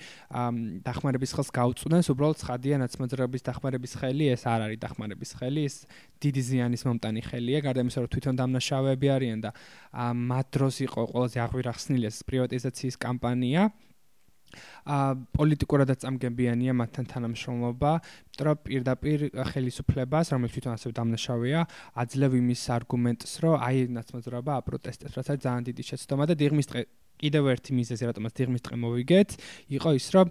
დახმარების ხელს გაუწუნებს, უბრალოდ ცხადია ნაცმოძრაობის დახმარების ხელი, ეს არ არის დახმარების ხელი, ეს დიდი ზიანის მომტანი ხელია, გარდა იმისა, რომ თვითონ დამნაშავეები არიან და მათ დროს იყო ყველაზე აღვირახსნილი ეს პრივატიზაციის კამპანია. ა პოლიტიკურადაც წამგებიანია მათთან თანამშრომლობა, რომ პირდაპირ ხელისუფლებას, რომელიც თვითონ ასევე დამნაშავეა, აძლევ იმის არგუმენტს, რომ აი ნაცმოძრაობა აპროტესტებს, რასაც ძალიან დიდი შეცდომა და დიღმის დღე კიდევ ერთი მიზეზი, რატომაც დიღმის დღე მოვიგეთ, იყო ის, რომ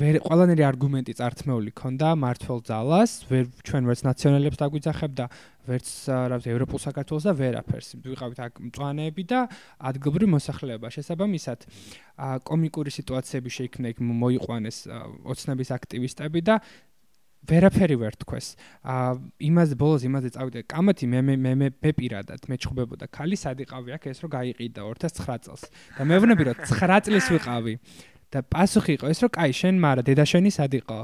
ვერ ყველანაირი არგუმენტი წარწმეული ქონდა მართლ ძალას, ვერ ჩვენ ვერც ნაციონალებს დაგვიძახებ და ვერც რა ვიცი ევროპულ საქართველოს და ვერაფერს. ვიყავით აქ მწვანეები და ადგილობრივი მოსახლეობა. შესაბამისად, კომიკური სიტუაციები შეიქმნა იქ მოიყვანეს ოცნების აქტივისტები და ვერაფერი ვერ თქოს. აა იმას ბოლოს იმაზე წავიდე. კამათი მე მე მე მე პირადად მე ჩხუბებოდა ქალი სადიყავი აქ ეს რომ გაიყიდა 2009 წელს. და მე ვვნები რომ 9 წლის ვიყავი. და პასუხი იყო ეს რომ კაი შენ მარა დედა შენი სად იყო?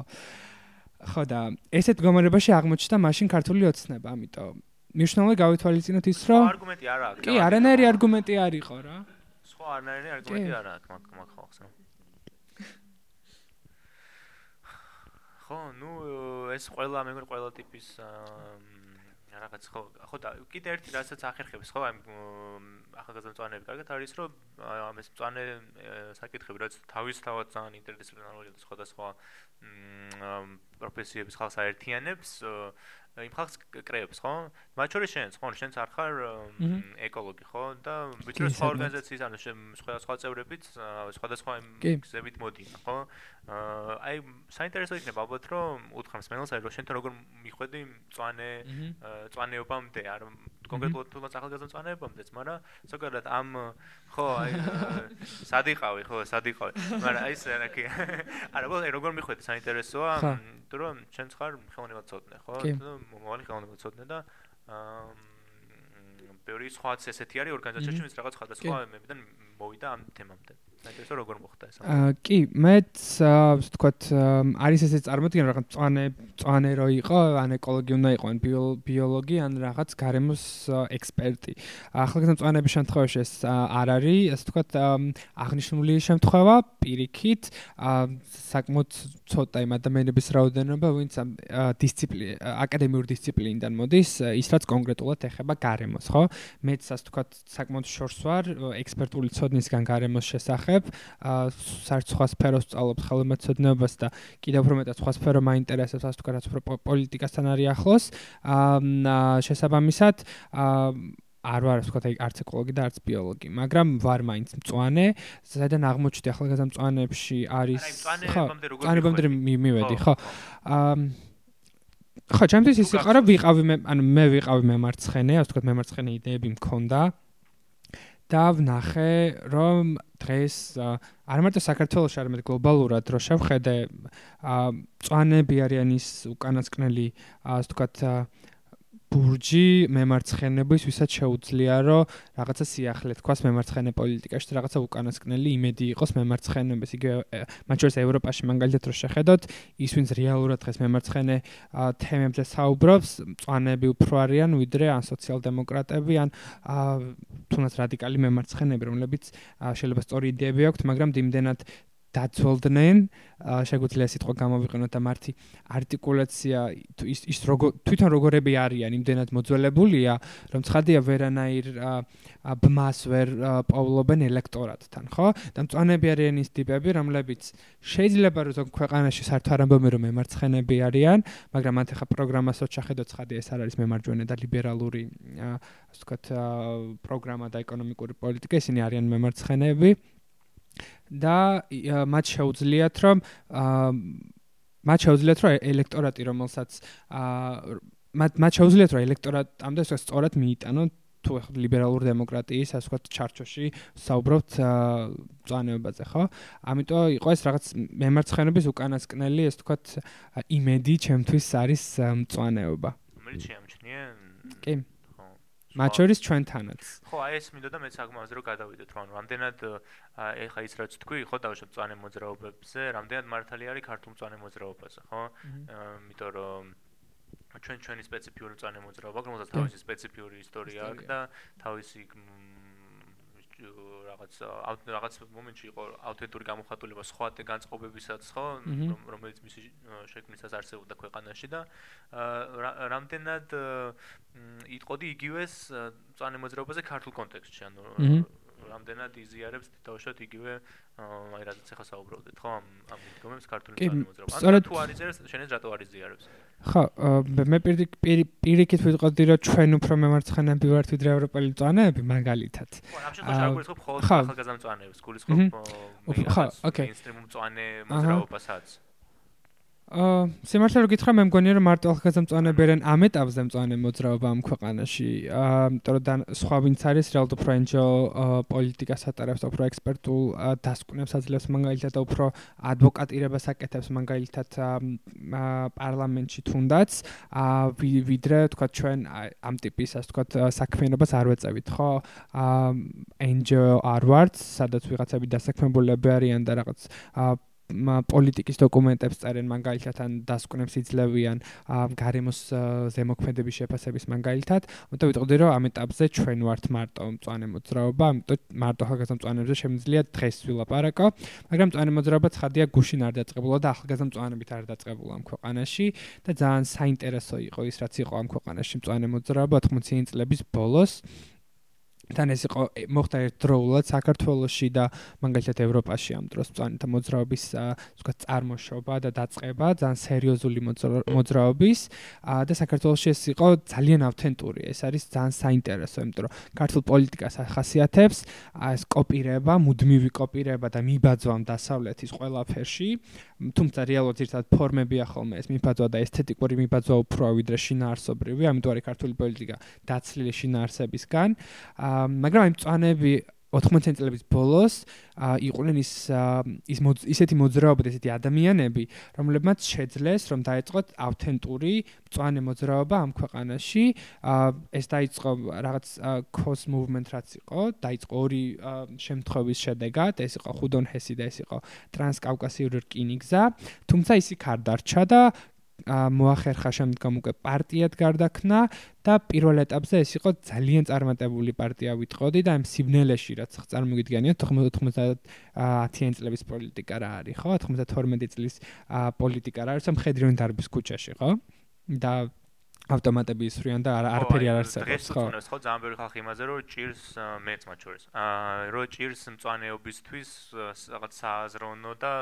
ხო და ესეთ გომარებაში აღმოჩნდა მაშინ ქართული ოცნება, ამიტომ მნიშვნელოვანი გავითვალისწინოთ ის რომ არგუმენტი არ აქვს. კი, არანაირი არგუმენტი არ იყო რა. სხვა არანაირი არგუმენტი არ აქვს მაგ მაგ ხალხს. ხო, ნუ ეს ყველა მე მგონი ყველა ტიპის რაღაც ხო ხო და კიდე ერთი რასაც ახერხებს ხო აი ახალგაზრდა მწვანეები კარგად არის რომ ამ ეს მწვანე საკითხები რაც თავისთავად ძალიან ინტერდისციპლინარულია და სხვადასხვა პროფესიების ხალხს აერთიანებს იმ ხალხს კრეებს, ხო? მათ შორის შენც, ხო, შენც არ ხარ ეკოლოგი, ხო? და ვიწრო სხვა ორგანიზაციის ანუ სხვა სხვა წევრებიც სხვადასხვა გზებით მოდიან, ხო? აი, საინტერესო იქნება ალბათ, რომ უთხრამს მენელს, აი, რომ შენთან როგორ მიხვედი წვანე წვანეობამდე, არ კონკრეტულად თუმცა ახალგაზრდამწვანეებამდეც, მაგრამ ზოგადად ამ ხო, აი სადიყავი, ხო, სადიყავი. მაგრამ აი ეს რაკი. არა, ბოლო როგორ მიხვედი საინტერესოა, თუ რომ შენ ხარ ხელოვნება ცოდნე, ხო? მომავალი ხელოვნება ცოდნე და აა ბევრი სხვაც ესეთი არის ორგანიზაციაში, ვინც რაღაც სხვადასხვა ამებიდან მოვიდა ამ თემამდე. საინტერესო როგორ მოხდა ეს? აა კი, მეც ასე ვთქვათ, არის ესე წარმოდგენა რაღაც წვანე წვანე რო იყო, ან ეკოლოგი უნდა იყო, ან ბიოლოგი, ან რაღაც გარემოს ექსპერტი. ახალგაზრდა წვანების შემთხვევაში ეს არ არის, ასე ვთქვათ, აღნიშნული შემთხვევა პირიქით, საკმაოდ ცოტა იმ ადამიანების რაოდენობა, ვინც დისციპლინა აკადემიური დისციპლინიდან მოდის, ის რაც კონკრეტულად ეხება გარემოს, ხო? მეც ასე ვთქვათ, საკმაოდ შორს ვარ ექსპერტული ცოდნისგან გარემოს შესახებ, ვაკეთებ, საერთოდ სხვა სფეროს სწავლობ ხელმეცოდნეობას და კიდევ უფრო მეტად სხვა სფერო მაინტერესებს, ასე თქვა, რაც უფრო პოლიტიკასთან არის ახლოს. აა შესაბამისად, აა არ ვარ, ასე ვთქვათ, არც ეკოლოგი და არც ბიოლოგი, მაგრამ ვარ მაინც მწვანე, საიდან აღმოჩნდი ახალგაზრდა მწვანეებში არის ხო, მწვანებამდე მივედი, ხო. აა ხო, ჩემთვის ის იყო, რომ ვიყავი მე, ანუ მე ვიყავი მემარცხენე, ასე ვთქვათ, მემარცხენე იდეები მქონდა. აა და ვნახე, რომ დღეს არ მარტო საქართველოს, არამედ გლობალურად რო შევხედე, წვანები არიან ის უკანასკნელი, ასე ვთქვათ, ბურჯი მემარცხენეების, ვისაც შეუძლია, რომ რაღაცა სიახლე თქვას მემარცხენე პოლიტიკაში და რაღაცა უკანასკნელი იმედი იყოს მემარცხენეების. იგივე მათ შორის ევროპაში მაგალითად რო შეხედოთ, ის ვინც რეალურად დღეს მემარცხენე თემებზე საუბრობს, მწვანეები უფრო არიან ვიდრე ან სოციალ-დემოკრატები ან თუნდაც რადიკალი მემარცხენეები, რომლებიც შეიძლება სწორი იდეები აქვთ, მაგრამ იმდენად დაცოლდნენ. შეგვიძლია სიტყვა გამოვიყენოთ და მართი არტიკულაცია ის ის როგორ თვითონ როგორები არიან იმდენად მოძველებულია რომ ცხადია ვერანაირ ბმას ვერ პავლობენ ელექტორატთან ხო? და მწვანეები არიან ის ტიპები რომლებიც შეიძლება რომ ქვეყანაში საერთოდ არ ამბობენ რომ მემარცხენეები არიან მაგრამ მათ ახლა პროგრამასო ჩახედოთ ცხადია ეს არ არის მემარჯვენე და ლიბერალური ასე ვთქვათ პროგრამა და ეკონომიკური პოლიტიკა ისინი არიან მემარცხენეები და მათ შეუძლიათ რომ მათ შეუძლიათ რომ ელექტორატი რომელსაც მათ მათ შეუძლიათ რომ ელექტორატამდე სწორად მიიტანონ თუ ახლა ლიბერალური დემოკრატიის ასე ვთქვათ ჩარჩოში საუბრობთ წანებაზე ხო? ამიტომ იყო ეს რაღაც მემარცხენების უკანასკნელი ეს ვთქვათ იმედი ჩემთვის არის მწვანეობა. რომელიც შეამჩნია? კი. მათ შორის ჩვენთანაც. ხო, აი ეს მინდოდა მეც აგმაზე რომ გადავიდეთ, რომ რამდენად ეხა ის რაც თქვი, ხო, დავუშვებ წვანე მოძრაობებზე, რამდენად მართალი არის ქართულ წვანე მოძრაობაზე, ხო? იმიტომ რომ ჩვენ ჩვენი სპეციფიური წვანე მოძრაობა, რომელსაც თავისი სპეციფიური ისტორია აქვს და თავისი რაღაც რაღაც მომენტში იყო აუთენტური გამოხატულება სხვა განწყობებისაც ხო? რომელიც მისი შექმნისას არსებობდა ქვეყანაში და რამდენად იტყოდი იგივეს მოძრაობაზე ქართულ კონტექსტში ანუ რამდენად იზიარებს თვითონ იგივე აი რაც ახლა საუბრობდით ხო ამ ამ მიდგომებს ქართული წანე მოძრაობა ანუ თუ არის ეს შენეს რატო არის იზიარებს? ხო მე პირიქით ვიტყოდი რომ ჩვენ უფრო მემარცხენეები ვართ ვიდრე ევროპელი წვანეები მაგალითად. ხო ამ შემთხვევაში არ გულისხმობ ხოლმე ახალგაზრდა წვანეებს გულისხმობ ხო ოკეი. ინსტრუმენტ წვანე მოძრაობასაც აა სიმართლე რომ გითხრა მე მგონია რომ მარტო ახალგაზრდა მწვანეები არიან ამ ეტაპზე მწვანე მოძრაობა ამ ქვეყანაში. აა იმიტომ რომ სხვა ვინც არის რეალდო ფრენჯო პოლიტიკას ატარებს უფრო ექსპერტულ დასკვნებს აძლევს მაგალითად და უფრო ადვოკატირებას აკეთებს მაგალითად პარლამენტში თუნდაც. აა ვიდრე თქვა ჩვენ ამ ტიპის ასე თქვა საქმიანობას არ ვეწევით ხო? აა NGO არ ვართ სადაც ვიღაცები დასაქმებულები არიან და რაღაც აა პოლიტიკის დოკუმენტებს წერენ მაგალითად ან დასკვნებს იძლევიან გარემოს ზემოქმედების შეფასების მაგალითად. ამიტომ ვიტყოდი რომ ამ ეტაპზე ჩვენ ვართ მარტო მწვანე მოძრაობა, ამიტომ მარტო ახალგაზრდა შემიძლია დღეს ვილაპარაკო, მაგრამ მწვანე მოძრაობა ცხადია გუშინ არ დაწყებულა და ახალგაზრდა მწვანებით არ დაწყებულა ამ ქვეყანაში და ძალიან საინტერესო იყო ის რაც იყო ამ ქვეყანაში მწვანე მოძრაობა 80-იანი წლების ბოლოს. თან ეს იყო მოხდა ერთდროულად საქართველოსში და მაგალითად ევროპაში ამ დროს წანთა მოძრაობის ვთქვათ წარმოშობა და დაწყება ძალიან სერიოზული მოძრაობის. და საქართველოსში ეს იყო ძალიან ავთენტური. ეს არის ძალიან საინტერესო იმიტომ რომ ქართულ პოლიტიკას ახასიათებს ეს კოპირება მუდმივი კოპირება და მიბაძვა დასავლეთის ყველაფერში. თუმცა რეალურად ერთად ფორმებია ხოლმე ეს მიბაძვა და ესთეტიკური მიბაძვა უფრო ვიდრე შინაარსობრივი ამიტომ არის ქართული პოლიტიკა დაცლილი შინაარსებისგან მაგრამ აი მწვანეები 80 წლების ბოლოს იყვნენ ის ის ისეთი მოძრაობა და ისეთი ადამიანები, რომლებმაც შეძლეს რომ დაეწყოთ ავთენტური მწვანე მოძრაობა ამ ქვეყანაში. ეს დაიწყო რაღაც cross movement რაც იყო, დაიწყო ორი შემთხვევის შედეგად, ეს იყო ხუდონ ჰესი და ეს იყო ტრანსკავკასიური რკინიგზა, თუმცა ისი კარდარჩა და მოახერხა შემდგომ უკვე პარტიად გარდაქმნა და პირველ ეტაპზე ეს იყო ძალიან წარმატებული პარტია ვიტყოდი და ამ სიბნელეში რაც წარმოგიდგენიათ 90-იან წლების პოლიტიკა რა არის ხო? 92 წლის პოლიტიკა რა არის მხედრიული დარბის ქუჩაში ხო? და ავტომატები ისვრიან და არაფერი არ არსებობს ხო? დღეს ხო ძალიან ბევრი ხალხი იმაზე რომ ჭირს მეც მათ შორის. აა რომ ჭირს მწვანეობისთვის რაღაც სააზროვნო და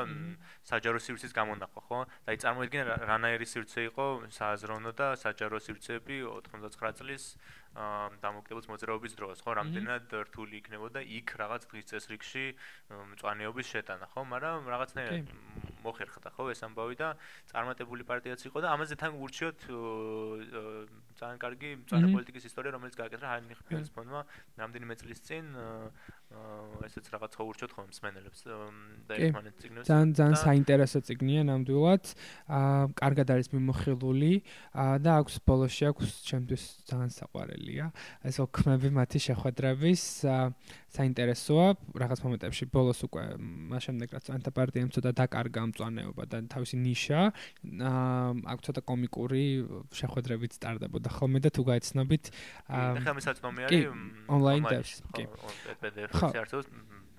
საჯარო სივრცის გამონახვა, ხო? და წარმოიდგინე რანაირი სივრცე იყო სააზროვნო და საჯარო სივრცეები 99 წლის დამოუკიდებლობის მოძრაობის დროს, ხო, რამდენად რთული იქნებოდა იქ რაღაც დღის წესრიგში მწვანეობის შეტანა, ხო, მაგრამ რაღაცნაირად მოხერხდა, ხო, ეს ამბავი და წარმატებული პარტიაც იყო და ამაზე თან ურჩიოთ ძალიან კარგი მწვანე პოლიტიკის ისტორია, რომელიც გააკეთა ჰაინრიხ ბიელს ფონმა რამდენიმე წლის წინ ესეც რაღაც ხოურჩოთ ხომ მსმენელებს და ერთმანეთ ციგნებს. ძალიან ძალიან საინტერესო ციგნია ნამდვილად. აა კარგად არის მიმოხილული და აქვს ბოლოში აქვს ჩემთვის ძალიან საყვარელია. ეს ოქმები მათი შეხვედრების საინტერესოა რაღაც მომენტებში ბოლოს უკვე მას შემდეგ რაც ანტა პარტიამ ცოტა დაკარგა მწვანეობა და თავისი ნიშა აა აქვს ცოტა კომიკური შეხვედრებით სტარდებოდა ხოლმე და თუ გაიცნობით აა ხა მისაწვდომი არის ონლაინ დევს კი. PDF საერთოდ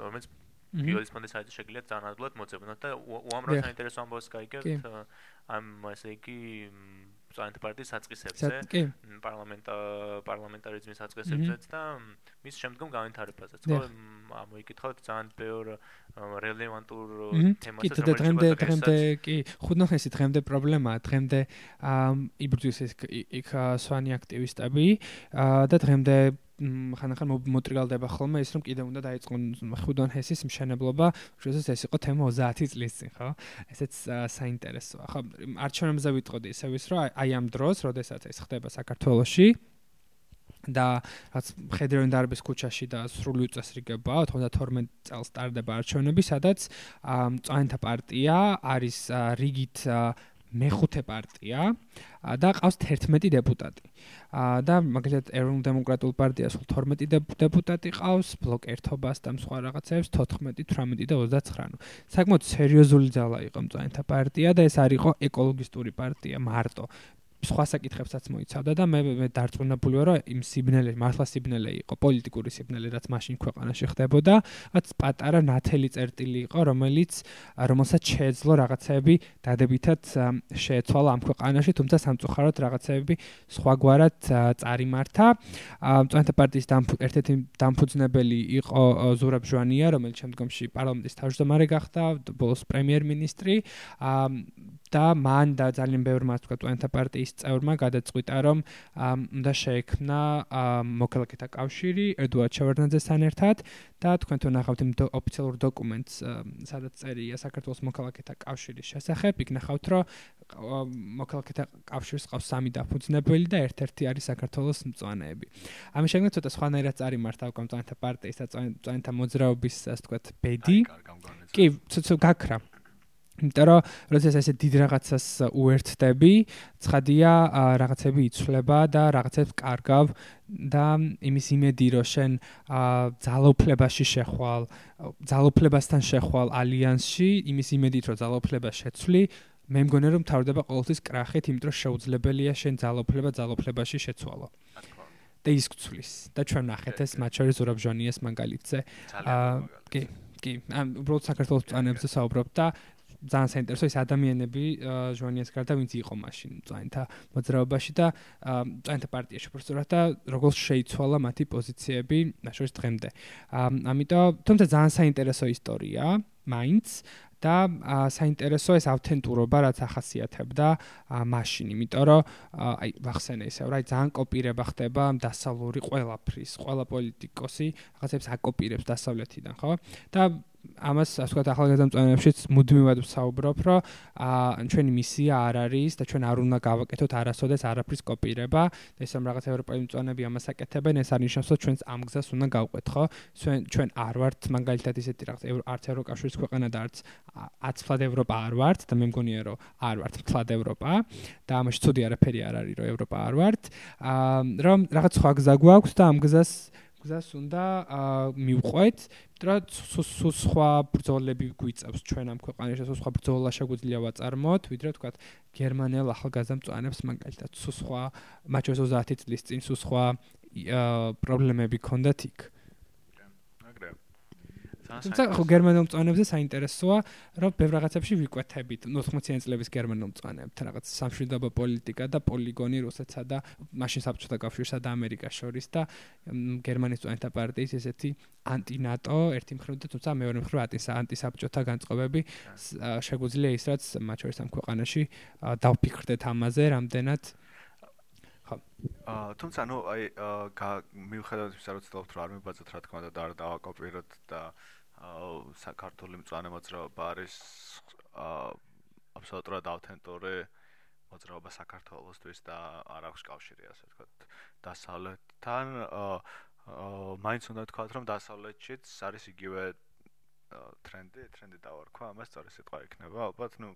რომელიც ბიოდის ფონდის საიტზე შეგიძლიათ ძალიან ადვილად მოწებნოთ და უამრავ საინტერესო ამბავს გაიგებთ ამ ესე იგი წანთ პარტიის საწყისებზე პარლამენტა პარლამენტარიზმის საწყისებზეც და მის შემდგომ განვითარებაზეც. ხო ამოიკითხოთ ძალიან ბევრ რელევანტურ თემასაც რომელიც დღემდე დღემდე კი ხუდნახესი დღემდე პრობლემაა. დღემდე იბრძვის ეს იქ სვანი აქტივისტები და დღემდე ხანახან მოტრიალდება ხოლმე ის რომ კიდე უნდა დაიწყონ ხუდონ ჰესის მშენებლობა, შესაძლოა ეს იყო თემა 30 წლის წინ, ხო? ესეც საინტერესოა. ხო, არჩევნებზე ვიტყოდი ისე ვის რომ აი ამ დროს, როდესაც ეს ხდება საქართველოში და რაც ხედრენ დარბის ქუჩაში და სრული უწესრიგება 92 წელს სტარდება არჩევნები, სადაც წაენთა პარტია არის რიგით მეხუთე პარტია და ყავს 11 დეპუტატი. და მაგალითად ეროვნულ დემოკრატიულ პარტიას 12 დეპუტატი ყავს, ბლოკ ერთობას და სხვა რაღაცებს 14, 18 და 29. საკმაოდ სერიოზული ძალა იყო მწვანეთა პარტია და ეს არისო ეკოლოგისტური პარტია მარტო. სხვა საკითხებსაც მოიცავდა და მე მე დარწმუნებული ვარ რომ იმ სიბნელე მართლა სიბნელე იყო პოლიტიკური სიბნელე რაც მაშინ ქვეყანაში ხდებოდა რაც პატარა ნათელი წერტილი იყო რომელიც რომელსაც შეეძლო რაღაცეები დადებითად შეეცვალა ამ ქვეყანაში თუმცა სამწუხაროდ რაღაცეები სხვაგვარად წარიმართა. მწვანეთა პარტიის ერთ-ერთი დამფუძნებელი იყო ზურაბ ჟვანია რომელიც შემდგომში პარლამენტის თავმჯდომარე გახდა ბოლოს პრემიერ-მინისტრი და მან და ძალიან ბევრმა თქვა მწვანეთა პარტიის წევრმა გადაწყვიტა რომ უნდა შეექმნა მოქალაქეთა კავშირი ედუარდ ჩავარდნაძესთან ერთად და თქვენ თუ ნახავთ იმ ოფიციალურ დოკუმენტს სადაც წერია საქართველოს მოქალაქეთა კავშირის შესახებ. იქ ნახავთ რომ მოქალაქეთა კავშირს ყავს სამი დაფუძნებელი და ერთ-ერთი არის საქართველოს მწვანეები. ამის შემდეგ ცოტა სხვანაირად წარიმართა უკვე მწვანეთა პარტიის და მწვანეთა მოძრაობის ასე თქვა ბედი. კი ცოტა გაქრა იმიტომ რომ როდესაც ესე დიდ რაღაცას უერთდები, ცხადია რაღაცები იცვლება და რაღაცებს კარგავ და იმის იმედი რომ შენ ძალოფლებაში შეხვალ, ძალოფლებასთან შეხვალ ალიანსში, იმის იმედით რომ ძალოფლება შეცვლი, მე მგონი რომ თავდება ყოველთვის კრახით, იმიტომ რომ შეუძლებელია შენ ძალოფლება ძალოფლებაში შეცვალო. და ის გწulis და ჩვენ ნახეთ ეს მათ შორის ურაბჟონიეს მაგალითზე. აა კი, კი, ამ უბრალოდ საქართველოს წანებზე საუბრობ და ძალიან საინტერესო ის ადამიანები ჟვანიას გარდა ვინც იყო მაშინ წაინთა მოძრაობაში და წაინთა პარტიაში პროფესორად და როგორ შეიცვალა მათი პოზიციები ნაშორის დღემდე. ამიტომ თუმცა ძალიან საინტერესო ისტორია მაინც და საინტერესო ეს ავთენტურობა რაც ახასიათებდა მაშინ, იმიტომ რომ აი ვახსენე ისე, რა ძალიან კოპირება ხდება დასავლური ყველაფრის, ყველა პოლიტიკოსი რაღაცებს აკოპირებს დასავლეთიდან, ხო? და ამას ასე ვთქვათ ახალგაზრდამწვანებშიც მუდმივად ვსაუბრობ, რომ აა ჩვენი მისია არ არის და ჩვენ არ უნდა გავაკეთოთ არასოდეს არაფრის კოპირება. ეს რომ რაღაც ევროპელი მწვანები ამას აკეთებენ, ეს არნიშნავს, რომ ჩვენს ამ გზას უნდა გავყვეთ, ხო? ჩვენ ჩვენ არ ვართ მაგალითად ისეთი რაღაც არც ევროკავშირის ქვეყანა და არც აცფლად ევროპა არ ვართ და მე მგონია, რომ არ ვართ მთლად ევროპა და ამაში ცუდი არაფერი არ არის, რომ ევროპა არ ვართ. აა რომ რაღაც სხვა გზა გვაქვს და ამ გზას გზას უნდა მივყვეთ, რომ სულ სხვა ბრძოლები გვიწევს ჩვენ ამ ქვეყანაში, სხვა ბრძოლა შეგვიძლია ვაწარმოოთ, ვიდრე თქვა გერმანელ ახალგაზრდა მწვანებს მაგალითად სხვა მათ შორის 30 წლის წინ სხვა პრობლემები ქონდათ იქ. თუმცა ხო გერმანულ მწვანეებზე საინტერესოა, რომ ბევრ რაღაცებში ვიკვეთებით. 80-იან წლების გერმანულ მწვანეებთან რაღაც სამშვიდობო პოლიტიკა და პოლიგონი რუსეთსა და მაშინ საბჭოთა კავშირსა და ამერიკას შორის და გერმანიის მწვანეთა პარტიის ესეთი ანტინატო ერთი მხრივ და თუმცა მეორე მხრივ ანტისაბჭოთა განწყობები შეგვიძლია ის რაც მათ შორის ამ ქვეყანაში დავფიქრდეთ ამაზე რამდენად. ხო. აა თუმცა ნუ აი მიუხედავად იმისა რომ ცდილობთ რომ არ მიბაძოთ რა თქმა უნდა და არ დავაკოპიროთ და აა საქართველოს მწვანე მოძრაობა არის აბსოლუტურად ავთენტური მოძრაობა საქართველოსთვის და არ აქვს კავშირი ასე ვთქვათ. დასავლეთთან მაინც უნდა ვთქვათ რომ დასავლეთშიც არის იგივე ტრენდი ტრენდი დავარქვა ამას სწორი სიტყვა იქნება ალბათ ნუ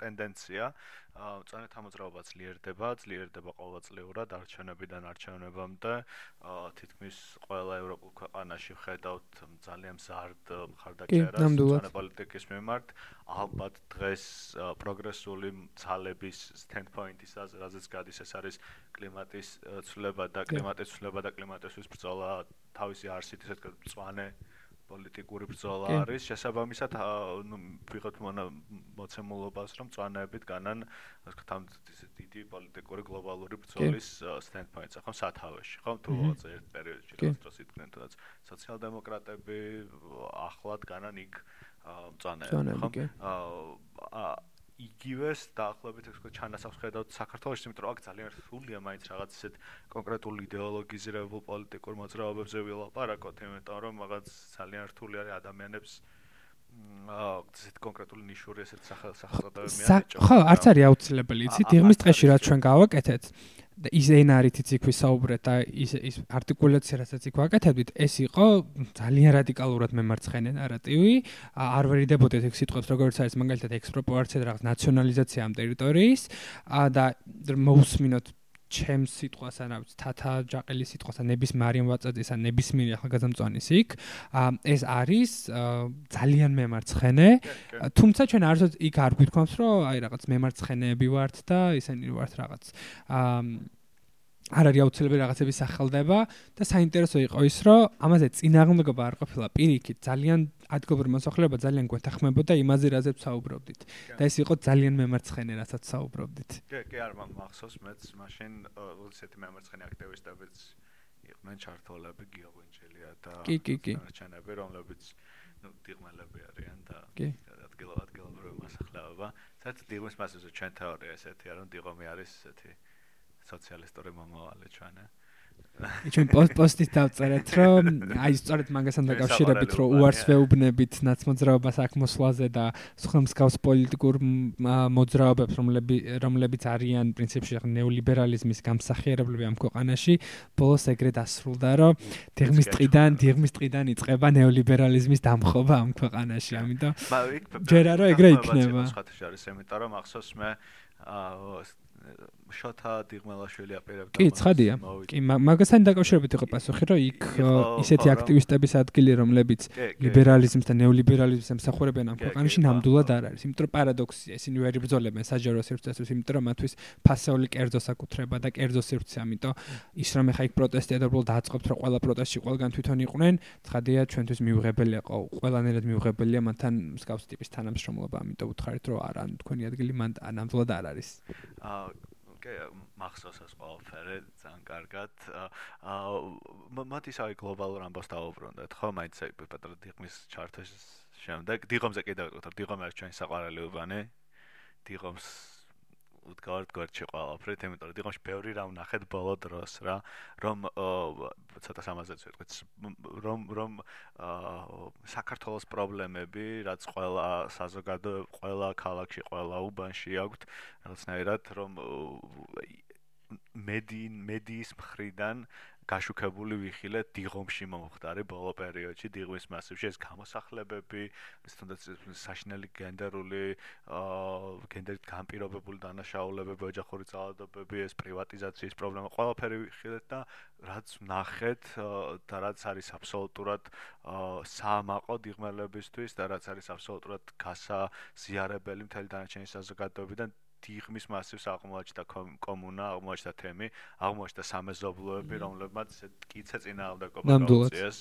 ტენდენცია წანეთა მოძრაობა ძლიერდება, ძლიერდება ყოველწლიურად არჩევნებიდან არჩევნებამდე. თითქმის ყველა ევროპულ ქვეყანაში ხედავთ ძალიან მზარდ მხარდაჭერას წანე პოლიტიკის მიმართ. ალბათ დღეს პროგრესული ძალების standpoint-ის აზრაზეც გადის ეს არის კლიმატის ცვლილება და კლიმატის ცვლილება და კლიმატისთვის ბრძოლა თავისი არსით ისეთ წვანე პოლიტიკური ბრძოლა არის. შესაბამისად ნუ ვიღოთ მოცემულობას რომ წვანაებით განან ასე ვთქვათ ამ დიდი პოლიტიკური გლობალური ბრძოლის სტენდპოინტს ახლა სათავეში ხო? თუ ერთ პერიოდში რაღაც დროს იდგნენ თუნდაც სოციალ-დემოკრატები ახლად განან იქ წვანაები ხო? აა იგივეს დაახლოებით ეს ხო ჩანასახს ხედავთ საქართველოს იმიტომ რომ აქ ძალიან რთულია მაინც რაღაც ისეთ კონკრეტულ იდეოლოგიზირებულ პოლიტიკურ მოძრაობებზე ვილაპარაკოთ იმიტომ რომ რაღაც ძალიან რთული არის ადამიანებს აა ესეთ კონკრეტული ნიშური ესეთ სახელწოდებები მიაჭო ხო არც არის აუცილებელი იცით იღმის დღეში რაც ჩვენ გავაკეთეთ და ის ენარითიც იქ ვისაუბრეთ და ის ის არტიკულაცია რასაც იქ ვაკეთებდით ეს იყო ძალიან რადიკალურად მემარცხენე ნარატივი არ ვერიდებოდეთ ეგ სიტყვებს როგორც არის მაგალითად ექსპროპორცია და რაღაც ნაციონალიზაცია ამ ტერიტორიის. და მოусმინოთ ჩემს სიტყვას ან რაღაც თათა ჯაყელის სიტყვას ან ნებისმიერ ვაწადის ან ნებისმიერ ახალგაზრდამწვანის იქ ეს არის ძალიან მემარცხენე. თუმცა ჩვენ არც იქ არ გვითქვამს რომ აი რაღაც მემარცხენეები ვართ და ისინი ვართ რაღაც აა არ არის აუცილებელი რაღაცების სახელდება და საინტერესო იყო ის, რომ ამაზე წინააღმდეგობა არ ყოფილა პირიქით, ძალიან ადგილობრივი მოსახლეობა ძალიან გვეთახმებოდა იმაზე, რაზეც საუბრობდით. და ეს იყო ძალიან მემარცხენე, რასაც საუბრობდით. კი, კი, არ მახსოვს მეც მაშინ ისეთი მემარცხენე აქტივისტებიც იყვნენ ჩართულები გიოგვენჯელია და კი, კი, კი. ჩანები, რომლებიც ნუ დიღმელები არიან და კი. ადგილობრივი მოსახლეობა. საერთოდ დიღმის მასზე ჩვენ თეორია ესეთია, რომ დიღომი არის ესეთი სოციალისტური მომავალი ჩვენე. ჩვენ პოსტით დავწერეთ, რომ აი სწორედ მაგასთან დაკავშირებით, რომ უარს ვეუბნებით ნაცმოძრაობას აქ მოსვლაზე და სხვა მსგავს პოლიტიკურ მოძრაობებს, რომლებიც რომლებიც არიან პრინციპში ნეოლიბერალიზმის გამსახიერებლები ამ ქვეყანაში, ბოლოს ეგრე დასრულდა, რომ დიღმის ტყიდან, დიღმის ტყიდან იწყება ნეოლიბერალიზმის დამხობა ამ ქვეყანაში, ამიტომ ჯერა რომ ეგრე იქნება. სხვა შორის, იმიტომ რომ ახსოვს მე შოთა დიღმელაშვილი აპირებდა კი ცხადია. კი მაგასთან დაკავშირებით იყო პასუხი რომ იქ ისეთი აქტივისტების ადგილი რომლებიც ლიბერალიზმს და ნეოლიბერალიზმს ემსახურებიან ამ ქვეყანაში ნამდვილად არ არის. იმიტომ რომ პარადოქსია ისინი ვერ იბრძოლებენ საჯარო სივრცესთვის იმიტომ რომ მათთვის ფასეული კერძო საკუთრება და კერძო სივრცე ამიტომ ის რომ ეხა იქ პროტესტია და უბრალოდ დააწყობთ რომ ყველა პროტესტში ყველგან თვითონ იყვნენ ცხადია ჩვენთვის მიუღებელია ყო ყველანაირად მიუღებელია მათთან მსგავსი ტიპის თანამშრომლობა ამიტომ უთხარით რომ არა თქვენი ადგილი მან ნამდვილად არ არის. აა კი მახსოვს ეს ყველაფერი ძალიან კარგად. აა მათისავე გლობალურ ამბავს დაუბრუნდეთ ხო? მაინც აი პეტრე დიღმის ჩარტის შემდეგ. დიღომზე კიდევ ვთქვათ დიღომი არის ჩვენი საყვარელი უბანი. დიღომს უდგავართ გვერდში ყველაფრით, იმიტომ რომ დიღომში ბევრი რამ ნახეთ ბოლო დროს რა, რომ ცოტა სამაზეც ვეთქვით, რომ რომ საქართველოს პრობლემები, რაც ყველა საზოგადო, ყველა ქალაქში, ყველა უბანში აქვს, რაღაცნაირად რომ მედი მედიის მხრიდან გაშუქებული ვიხილეთ დიღომში მომხდარი ბოლო პერიოდში დიღმის მასივში. ეს გამოსახლებები ეს თუნდაც საშინელი გენდერული აა გენდერით განპირობებული დანაშაულებები ოჯახური ძალადობები ეს პრივატიზაციის პრობლემა ყველაფერი ვიხილეთ და რაც ნახეთ და რაც არის აბსოლუტურად საამაყო დიღმელებისთვის და რაც არის აბსოლუტურად გასაზიარებელი მთელი დანარჩენი საზოგადოებიდან დიღმის მასივს აღმოაჩნდა კომუნა, აღმოაჩნდა თემი, აღმოაჩნდა სამეზობლოები, რომლებმაც კიცა წინააღმდეგობა გაუწიეს.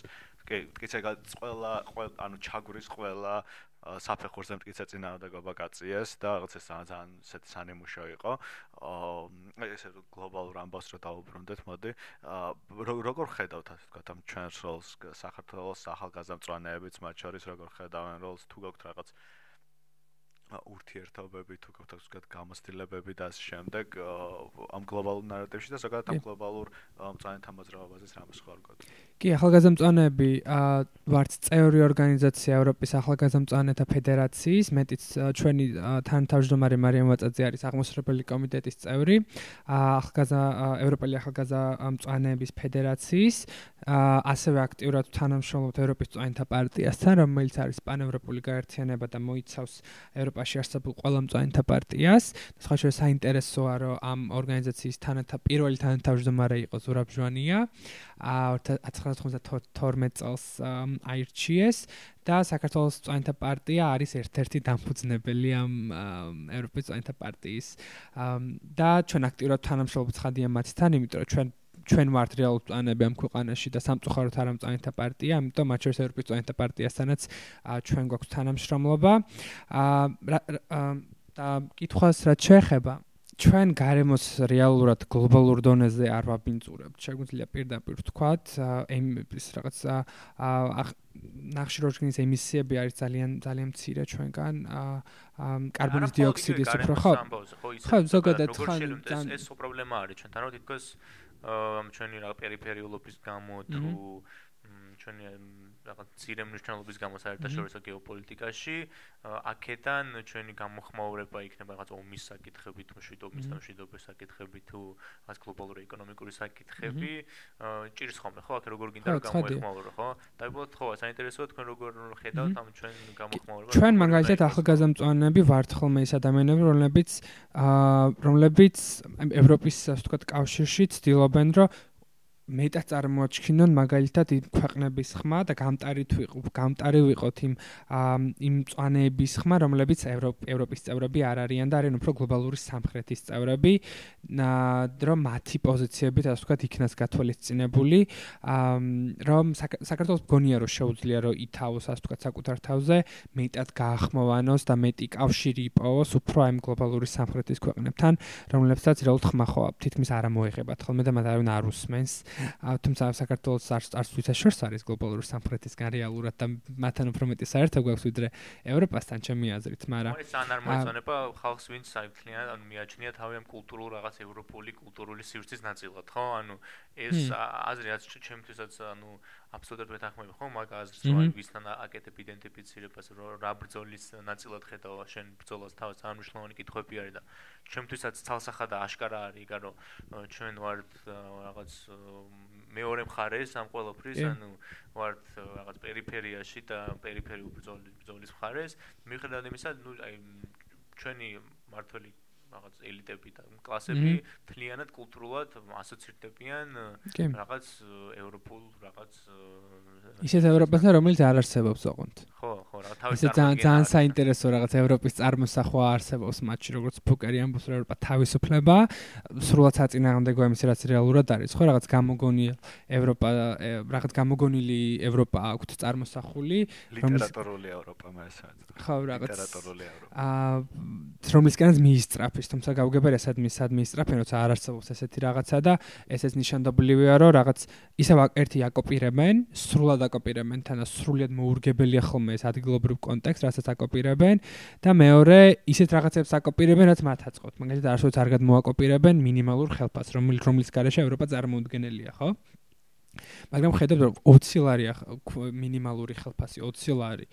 კი, კიცა ყველა ანუ ჩაგვრის ყველა საფეხურზე მტკიცე წინააღმდეგობა გაწიეს და რაღაცა ძალიან ესეთი სანიმუშო იყო. აა ესე გლობალურ ამბავს რო დაუბრუნდეთ, მოდი, როგორ ხედავთ ასე ვთქვათ ამ ჩვენს როლს საქართველოს ახალგაზრდა მწვანეებიც მათ შორის როგორ ხედავენ როლს თუ გაქვთ რაღაც აა ურთიერთობები თუ გქონდათ ზოგადად გამოცდილებები და ამ შემდეგ ამ გლობალურ ნარატივში და ზოგადად ამ გლობალურ მწვანეთა მოძრაობაზეც რამე სხვა რგოთ. კი, ახალგაზრდა მწვანეები ვართ წევრი ორგანიზაცია ევროპის ახალგაზრდა მწვანეთა ფედერაციის, მეტიც ჩვენი თანთავმჯდომარე მარიამ ვაწაძე არის აღმოსავლელი კომიტეტის წევრი, ახალგაზრდა ევროპელი ახალგაზრდა მწვანეების ფედერაციის, ასევე აქტიურად თანამშრომლობთ ევროპის მწვანეთა პარტიასთან, რომელიც არის პანევროპული გაერთიანება და მოიცავს ევროპ ევროპაში არსებულ ყველა მწვანეთა პარტიას. სხვა შეიძლება საინტერესოა, რომ ამ ორგანიზაციის თანათა პირველი თანათავმჯდომარე იყო ზურაბ ჟვანია. აა 1992 წელს აირჩიეს და საქართველოს მწვანეთა პარტია არის ერთ-ერთი დამფუძნებელი ამ ევროპის მწვანეთა პარტიის. და ჩვენ აქტიურად თანამშრომლობთ ხადია მათთან, იმიტომ რომ ჩვენ ჩვენ ვართ რეალურ პლანები ამ ქვეყანაში და სამწუხაროდ არ ამწანეთა პარტია, ამიტომ მათ შორის ევროპის პლანეტა პარტიასთანაც ჩვენ გვაქვს თანამშრომლობა. აა და კითხვას რაც შეეხება ჩვენ გარემოს რეალურად გლობალურ დონეზე არ ვაბინძურებთ. შეგვიძლია პირდაპირ ვთქვათ, ემის რაღაც ნახშირორჟგინის ემისიები არის ძალიან ძალიან მცირე ჩვენგან. კარბონის დიოქსიდის უფრო ხო? ხო, ზოგადად ხან ეს პრობლემა არის ჩვენთან, რომ თითქოს ამ ჩვენი რა პერიფერიულობის გამო თუ ჩვენი რაღაც ძირე მნიშვნელობის გამო საერთაშორისო გეოპოლიტიკაში. აქედან ჩვენი გამოხმაურება იქნება რაღაც ომის საკითხები თუ მშვიდობის და მშვიდობის საკითხები თუ რაღაც გლობალური ეკონომიკური საკითხები. ჭირს ხოლმე ხო? აქ როგორ გინდა გამოეხმაურო ხო? დაიბოთ ხო საინტერესოა თქვენ როგორ ხედავთ ამ ჩვენ გამოხმაურებას ჩვენ მაგალითად ახალგაზრდა მწვანეები ვართ ხოლმე ის ადამიანები რომლებიც რომლებიც ევროპის ასე ვთქვათ კავშირში ცდილობენ რომ მეტად წარმოაჩქინონ მაგალითად იმ ქვეყნების ხმა და გამტარით ვიყო გამტარი ვიყოთ იმ იმ წვანეების ხმა რომლებიც ევროპის წევრები არ არიან და არიან უფრო გლობალური სამხრეთის წევრები. რომ მათი პოზიციები ასე ვთქვათ იქნას გათვალისწინებული. რომ საქართველოს გონია რომ შეუძლია რომ ითავოს ასე ვთქვათ საკუთარ თავზე მეტად გაახმოვანოს და მეტი კავშირი იპოვოს უფრო აი გლობალური სამხრეთის ქვეყნებთან რომლებსაც რეალურად ხმა ხო თითქმის არ მოეხებათ ხოლმე და მათ არავინ არ უსმენს თუმცა საქართველოს არც არც თვითაშორს არის გლობალური სამხრეთისგან რეალურად და მათთან უფრო მეტი საერთო გვაქვს ვიდრე ევროპასთან ჩემი აზრით, მაგრამ ეს ან არ მოიწონება ხალხს ვინც საერთლიან ანუ მიაჩნია თავი ამ კულტურულ რაღაც ევროპული კულტურული სივრცის ნაწილად, ხო? ანუ ეს აზრი რაც ჩემთვისაც ანუ აბსოლუტურად ვეთანხმები ხო? მაგ აზრს რომ ვისთან აკეთებ იდენტიფიცირებას რა ბრძოლის ნაწილად ხედავ შენ ბრძოლას თავს ძალიან მნიშვნელოვანი კითხვები არის და ჩემთვისაც ცალსახა და აშკარა არის რომ ჩვენ ვართ რაღაც მეორე მხარეს ამ ყველაფრის, ანუ ვართ რაღაც პერიფერიაში და პერიფერიულ ბრძოლის მხარეს. მიუხედავად იმისა, ნუ აი ჩვენი მართველი რაღაც ელიტები და კლასები თლიანად კულტურულად ასოცირდებიან რაღაც ევროპულ რაღაც ისეთ ევროპასთან რომელიც არ არსებობს ოღონდ. ხო, ხო, რა თავის ეს ძალიან ძალიან საინტერესო რაღაც ევროპის წარმოსახვა არსებობს მათში როგორც ფუკერი ამბობს რომ ევროპა თავისუფლება, სრულად საწინააღმდეგო იმის რაც რეალურად არის, ხო, რაღაც გამოგონილი ევროპა, რაღაც გამოგონილი ევროპა აქვს წარმოსახული, რომელიც ლიტერატურული ევროპა მასაა. ხო, რაღაც ლიტერატურული ევროპა. აა რომლისგანაც მიისწრაფ ის თუმცა გავგებარ ესად მის ადმინისტრაფენ როცა არ არსებობს ესეთი რაღაცა და ესეც ნიშანდობლივია რომ რაღაც ისევ ერთი აკოპირებენ სრულად აკოპირებენ თან და სრულად მოურგებელია ხოლმე ეს ადგილობრივ კონტექსტ რასაც აკოპირებენ და მეორე ისეთ რაღაცებს აკოპირებენ რაც მათ აწყობთ. მაგალითად არასოდეს არ გადმოაკოპირებენ მინიმალურ ხელფასს რომლის რომლის გარეშე ევროპა წარმოუდგენელია ხო? მაგრამ ხედავთ რომ 20 ლარია მინიმალური ხელფასი 20 ლარი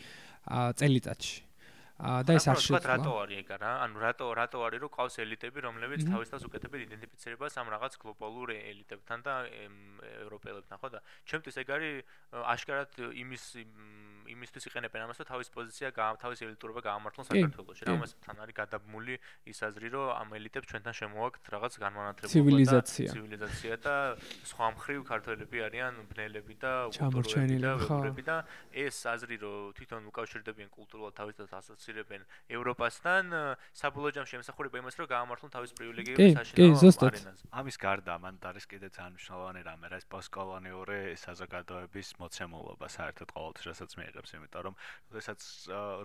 წელიწადში და ეს არ შეიძლება რატო არის ეგ რა ანუ რატო რატო არის რომ ყავს ელიტები რომლებიც თავის თავს უკეთებენ იდენტიფიცირებას ამ რაღაც გლობალურ ელიტებთან და ევროპელებთან ხო და? ჩემთვის ეგ არის აშკარად იმის იმისთვის იყენებენ ამას და თავის პოზიცია თავის ელიტურობა გაამართლონ საქართველოში. რამასთან არის გადაბმული ის აზრი, რომ ამ ელიტებს ჩვენთან შემოაქვთ რაღაც განმანათლებლობა ცივილიზაცია. ცივილიზაცია და სხვა მხრივ ქართველები არიან ბნელები და კულტურები და ეს აზრი, რომ თვითონ უკავშირდებიან კულტურულად თავის და ასოცირებენ ევროპასთან, საბოლოო ჯამში ემსახურება იმას, რომ გაამართლონ თავის პრივილეგიებს საშინაო არენაზე. ამის გარდა მან არის კიდე ძალიან მნიშვნელოვანი რამე, რა ეს პოსტკოლონიური საზოგადოების მოცემულობა საერთოდ ყოველთვის რასაც მიიღებს, იმიტომ რომ როდესაც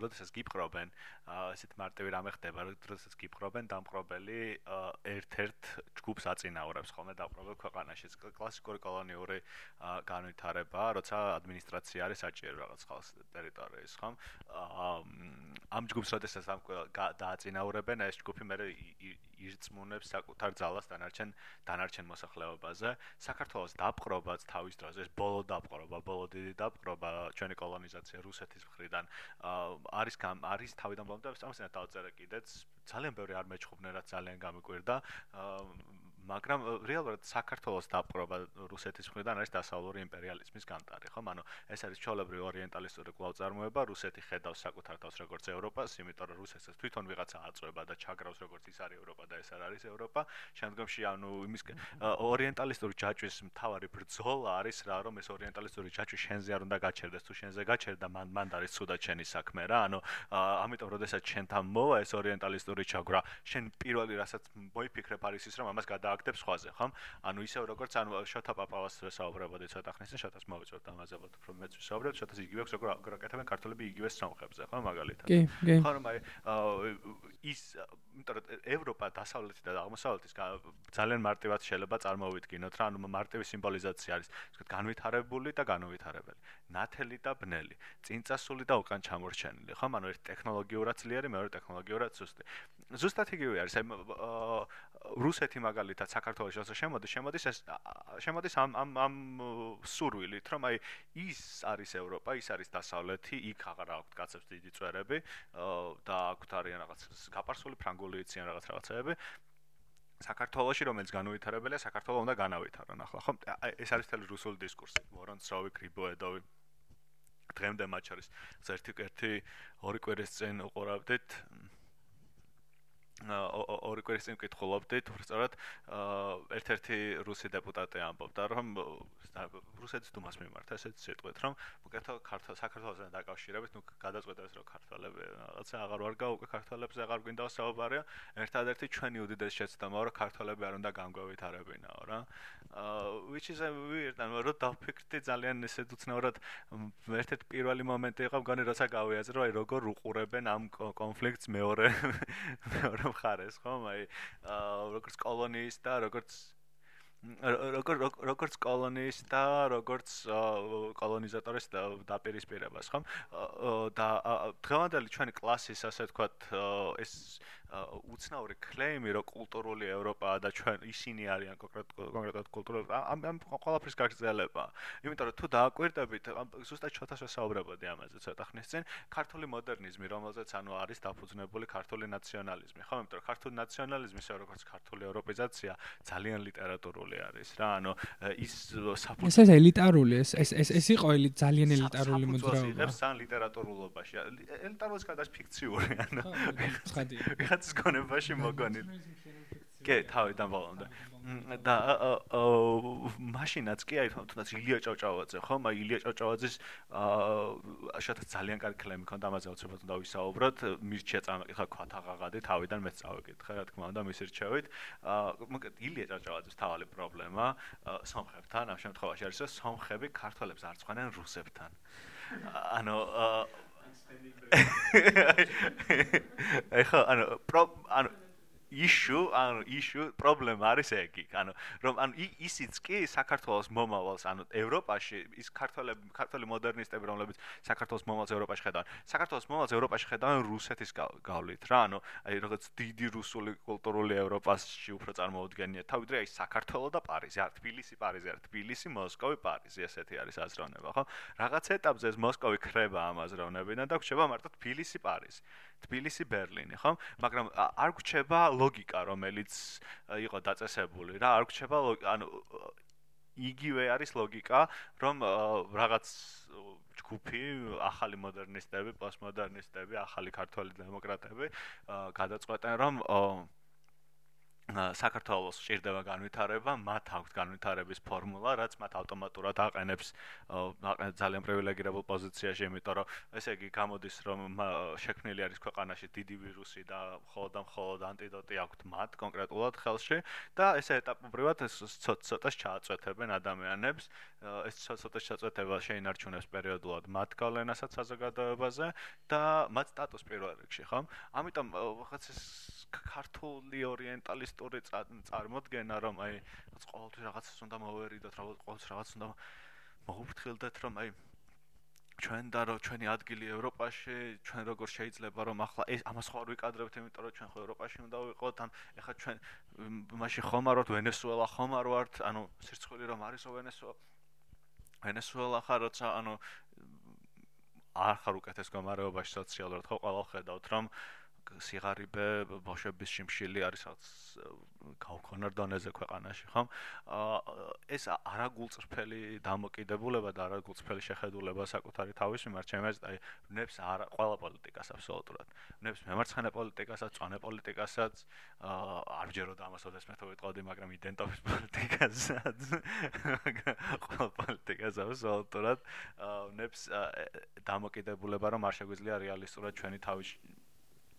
როდესაც გიპყრობენ, ესეთ მარტივი რამე ხდება, როდესაც გიპყრობენ დამპყრობელი ერთ-ერთ ჯგუფს აწინაურებს ხოლმე დამპყრობელ ქვეყანაში. კლასიკური კოლონიური განვითარება, როცა ადმინისტრაცია არის საჭირო რაღაც ხალხს ტერიტორიის, ხომ? ამ ჯგუფს როდესაც დააწინაურებენ, ეს ჯგუფი მე ირწმუნებს საკუთარ ძალას დანარჩენ დანარჩენ მოსახლეობაზე. საქართველოს დაპყრობაც თავის დროზე, ეს ბოლო დაპყრობა, ბოლო დიდი დაპყრობა, ჩვენი კოლონიზაცია რუსეთის მხრიდან არის არის თავიდან ბოლომდე ამასთან დავწერე კიდეც ძალიან ბევრი არ მეჩხუბნე რა ძალიან გამიკვირდა. მაგრამ რეალურად საქართველოს დაპყრობა რუსეთის მხრიდან არის დასავლური იმპერიალიზმის განტარი, ხომ? ანუ ეს არის ჩოლებრივი ორიენტალისტური კვლავწარმოება, რუსეთი ხედავს საკუთარ თავს როგორც ევროპას, იმიტომ რომ რუსეთს თვითონ ვიღაცა აწובה და ჩაგრავს როგორც ის არის ევროპა და ეს არ არის ევროპა. შემდგომში ანუ იმის ორიენტალისტური ჯაჭვის მთავარი ბრძოლა არის რა, რომ ეს ორიენტალისტური ჯაჭვი შენზე არ უნდა გაჩერდეს, თუ შენზე გაჩერდა, მან მან არის ცუდად შენი საქმე რა. ანუ ამიტომ როდესაც შენთან მოვა ეს ორიენტალისტური ჩაგვრა, შენ პირველი რასაც მოიფიქრებ არის ის, რომ ამას გადა გააგდებს ხვაზე, ხომ? ანუ ისევ როგორც ანუ შოთა პაპავას საუბრებოდი ცოტა ხნის წინ, შოთას მოვიწევთ ამაზე, უფრო მეც ვისაუბრებ, შოთას იგივე აქვს როგორ გაკეთებენ ქართველები იგივე სამხებზე, ხო, მაგალითად. კი, კი. ხო, რომ აი ის იმიტომ რომ ევროპა დასავლეთი და აღმოსავლეთის ძალიან მარტივად შეიძლება წარმოვიდგინოთ რა, ანუ მარტივი სიმბოლიზაცია არის, ისე განვითარებული და განუვითარებელი, ნათელი და ბნელი, წინწასული და უკან ჩამორჩენილი, ხო? ანუ ერთი ტექნოლოგიურად ძლიერი, მეორე ტექნოლოგიურად სუსტი. ზუსტად იგივე არის, აი რუსეთი მაგალითად საქართველოს როცა შემოდის, შემოდის ეს შემოდის ამ ამ ამ სურვილით, რომ აი ის არის ევროპა, ის არის დასავლეთი, იქ აღარ აქვს კაცებს დიდი წვერები და აქვთ არიან რაღაც გაპარსული ფრანგული იციან რაღაც რაღაცეები. საქართველოსი რომელიც განუვითარებელია, საქართველოს უნდა განავითარონ ახლა, ხო? ეს არის თელი რუსული დისკურსი, ვორონცოვი, კრიბოედოვი. დღემდე მათ შორის ერთი ერთი ორი კვირის წინ უყურავდით ორი კვირის წინ ვკითხულობდით, უბრალოდ ერთ-ერთი რუსი დეპუტატი ამბობდა, რომ რუსეთის დუმას მიმართ ესეთ სიტყვით, რომ უკეთო ქართულ საქართველოსთან დაკავშირებით, ნუ გადაწყვეტეს რომ ქართველები რაღაცა აღარ ვარ გაუკე ქართველებს აღარ გვინდა საუბარია, ერთადერთი ჩვენი უდიდეს შეცდომა რომ ქართველები არ უნდა განგვევითარებინაო რა. which is a weird and რო დაფიქრდი ძალიან ესე უცნაურად ერთ-ერთი პირველი მომენტი იყო მგონი როცა გავიაზრო აი როგორ უყურებენ ამ კონფლიქტს მეორე მეორე მხარეს ხომ? აი როგორც კოლონიის და როგორც როგორც როგორც კოლონიის და როგორც კოლონიზატორის დაპირისპირებას ხომ? და დღევანდელი ჩვენი კლასის ასე ვთქვათ ეს უცნაური კლეიმი რომ კულტურული ევროპაა და ჩვენ ისინი არიან კონკრეტულად კულტურული ამ ამ ყველაფრის გაგრძელება. იმიტომ რომ თუ დააკვირდებით, ზუსტად ჩოთას ვესაუბრებოდი ამაზე ცოტა ხნის წინ, ქართული მოდერნიზმი, რომელზეც ანუ არის დაფუძნებული ქართული ნაციონალიზმი, ხო, იმიტომ რომ ქართული ნაციონალიზმი, ისე როგორც ქართული ევროპიზაცია, ძალიან ლიტერატურული არის რა, ანუ ის საფუძველი ეს ეს ელიტარული, ეს ეს ეს ეს იყო ელი ძალიან ელიტარული მოძრაობა. საფუძველი იღებს ძალიან ლიტერატურულობაში. ელიტარულის გადას ფიქციური, ანუ ხადი. კაცის გონებაში მოგონილ. კი, თავიდან ბოლომდე. და მაშინაც კი აი თუნდაც ილია ჭავჭავაძე ხო? მაგ ილია ჭავჭავაძის აა შათა ძალიან კარგი კლემი ქონდა ამაზე უცებად უნდა ვისაუბროთ. მირჩია წამაკითხა ქვათაღაღადი თავიდან მეც წავეკითხე რა თქმა უნდა მის რჩევით. აა მოკლედ ილია ჭავჭავაძის თავალი პრობლემა სომხებთან ამ შემთხვევაში არის რომ სომხები ქართველებს არ წვანენ რუსებთან. ანუ აა ეხა ანუ პრო ანუ issue ანუ issue პრობლემა არის ეგი ანუ რომ ანუ ისიც კი საქართველოს მომავალს ანუ ევროპაში ის ქართველები ქართველი მოდერნისტები რომლებიც საქართველოს მომავალს ევროპაში ხედავენ საქართველოს მომავალს ევროპაში ხედავენ რუსეთის გავლით რა ანუ აი როგორც დიდი რუსული კულტურული ევროპაში უფრო წარმოუდგენია თავიდრე აი საქართველოს და პარიზი არ თბილისი პარიზი არ თბილისი მოსკოვი პარიზი ესეთი არის აზროვნება ხო? რაღაც ეტაპზე ეს მოსკოვი ხრება ამ აზროვნებიდან და გრჩება მარტო თბილისი პარიზი თბილისი ბერლინი ხო მაგრამ არ გრჩება ლოგიკა, რომელიც იყო დაწესებული რა, არ გრჩება ანუ იგივე არის ლოგიკა, რომ რაღაც ჯგუფი, ახალი მოდერნისტები, პოსტმოდერნისტები, ახალი ქართველი დემოკრატები გადაწყვეტენ, რომ საქართველოს სჭირდება განვითარება, მათ აქვს განვითარების ფორმულა, რაც მათ ავტომატურად აყენებს ძალიან პრივილეგირებულ პოზიციაში, იმიტომ რომ ესე იგი გამოდის, რომ შექმნილი არის ქვეყანაში დიდი ვირუსი და მხოლოდ და მხოლოდ ანტიდოტი აქვს მათ კონკრეტულად ხელში და ესე ეტაპობრივად ეს ცოტა-ცოტა ჩააწვეთებენ ადამიანებს. ეს ცოტა-ცოტა ჩააწვეთება შეინარჩუნებს პერიოდულად მათ გავლენასაც საზოგადოებაზე და მათ სტატუს პირველ რიგში, ხო? ამიტომ რაღაც ეს ქართული ორიენტალისტური წარმოდგენა რომ აი ყოველთვის რაღაცას უნდა მოვერიდოთ, ყოველთვის რაღაც უნდა მოუფრთხილდეთ რომ აი ჩვენ და რო ჩვენი ადგილი ევროპაში, ჩვენ როგორ შეიძლება რომ ახლა ეს ამას ხო არ ვიკადრებთ, იმიტომ რომ ჩვენ ხო ევროპაში უნდა ვიყოთ, ან ეხლა ჩვენ მაშინ ხომ არ ვართ ვენესუელა, ხომ არ ვართ, ანუ სირცხვილი რომ არისო ვენესუელა. ვენესუელა ხარ როცა ანუ არ ხარ უკეთეს გამარებობაში სოციალურად ხო ყველა ხედავთ რომ სიღარიბე ბოშების შიმშილი არის რაც გაუქონარ დონეზე ქვეყანაში ხო ეს არაგულწრფელი დამოკიდებულება და არაგულწრფელი შეხედულება საკუთარი თავის მიმართ ჩემს აი ნებს არა ყველა პოლიტიკას აბსოლუტურად. ნებს მემარცხენე პოლიტიკასაც წვანე პოლიტიკასაც არ ვჯეროთ ამას ოდეს მე თვითონ ვიტყოდი მაგრამ იდენტობის პოლიტიკასაც ყველა პოლიტიკას აბსოლუტურად. ნებს დამოკიდებულება რომ არ შეგვიძლია რეალისტურად ჩვენი თავის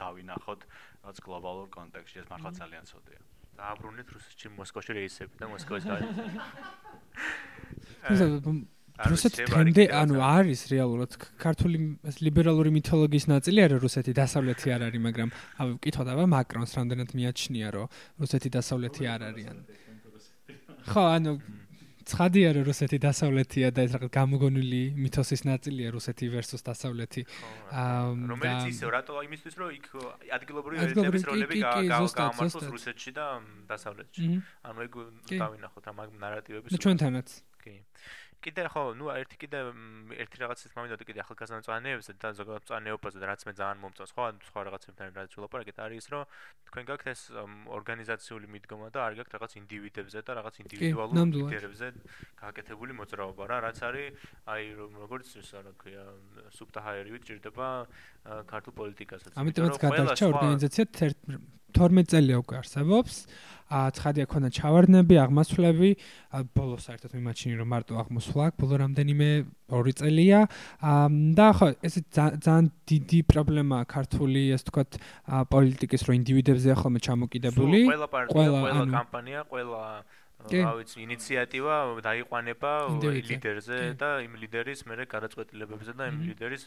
დავინახოთ რაც გლობალურ კონტექსტში ეს მართლა ძალიან ცოდია. დააბრუნეთ რუსეთში მოსკოვში რეისები და მოსკოვის გაი. რუსეთი ტრენდი ანუ არის რეალურად ქართული ლიბერალური მითოლოგიის ნაწილი არა რუსეთი დასავლეთი არ არის მაგრამ ავი ვკითხოთ აბა მაკრონს რამდენად მიაჩნია რომ რუსეთი დასავლეთი არ არიან ხო ანუ ცხადია რომ რუსეთი დასავლეთია და ეს რაღაც გამოგონილი მითოსის ნაწილია რუსეთი versus დასავლეთი. რომელიც ისე რატო იმისთვის რომ იქ ადგილობრივი ერთების როლები გაამართლოს რუსეთში და დასავლეთში. ანუ ეგ დავინახოთ ამ ნარატივების. ჩვენთანაც. კი. კიდე ხო, ნუ ერთი კიდე ერთი რაღაცის მომიდოდა კიდე ახალგაზრდა მწვანეებზე და ზოგადად მწვანეობაზე და რაც მე ძალიან მომწონს, ხო, ანუ სხვა რაღაცებთან რაც ვილაპარაკეთ არის ის, რომ თქვენ გაქვთ ეს ორგანიზაციული მიდგომა და არ გაქვთ რაღაც ინდივიდებზე და რაღაც ინდივიდუალურ ლიდერებზე გააკეთებული მოძრაობა რა, რაც არის აი როგორც ის რა ქვია, სუბტაჰაერივით ჭირდება ქართულ პოლიტიკასაც. ამიტომაც გადარჩა ორგანიზაცია 12 წელია უკვე არსებობს. ა ცხადია ქონა ჩავარდნები, აღმასვლები, ბოლოს საერთოდ მიმაჩნი რომ მარტო აღმოსვლა, ბოლო რამდენიმე 2 წელია. და ხო, ეს ძალიან დიდი პრობლემაა ქართული, ასე ვთქვათ, პოლიტიკის რო ინდივიდებზე ხოლმე ჩამოკიდებული. ყველა პარტია, ყველა კამპანია, ყველა რა ვიცი, ინიციატივა დაიყვანება ლიდერზე და იმ ლიდერის მერე გადაწყვეტილებებზე და იმ ლიდერის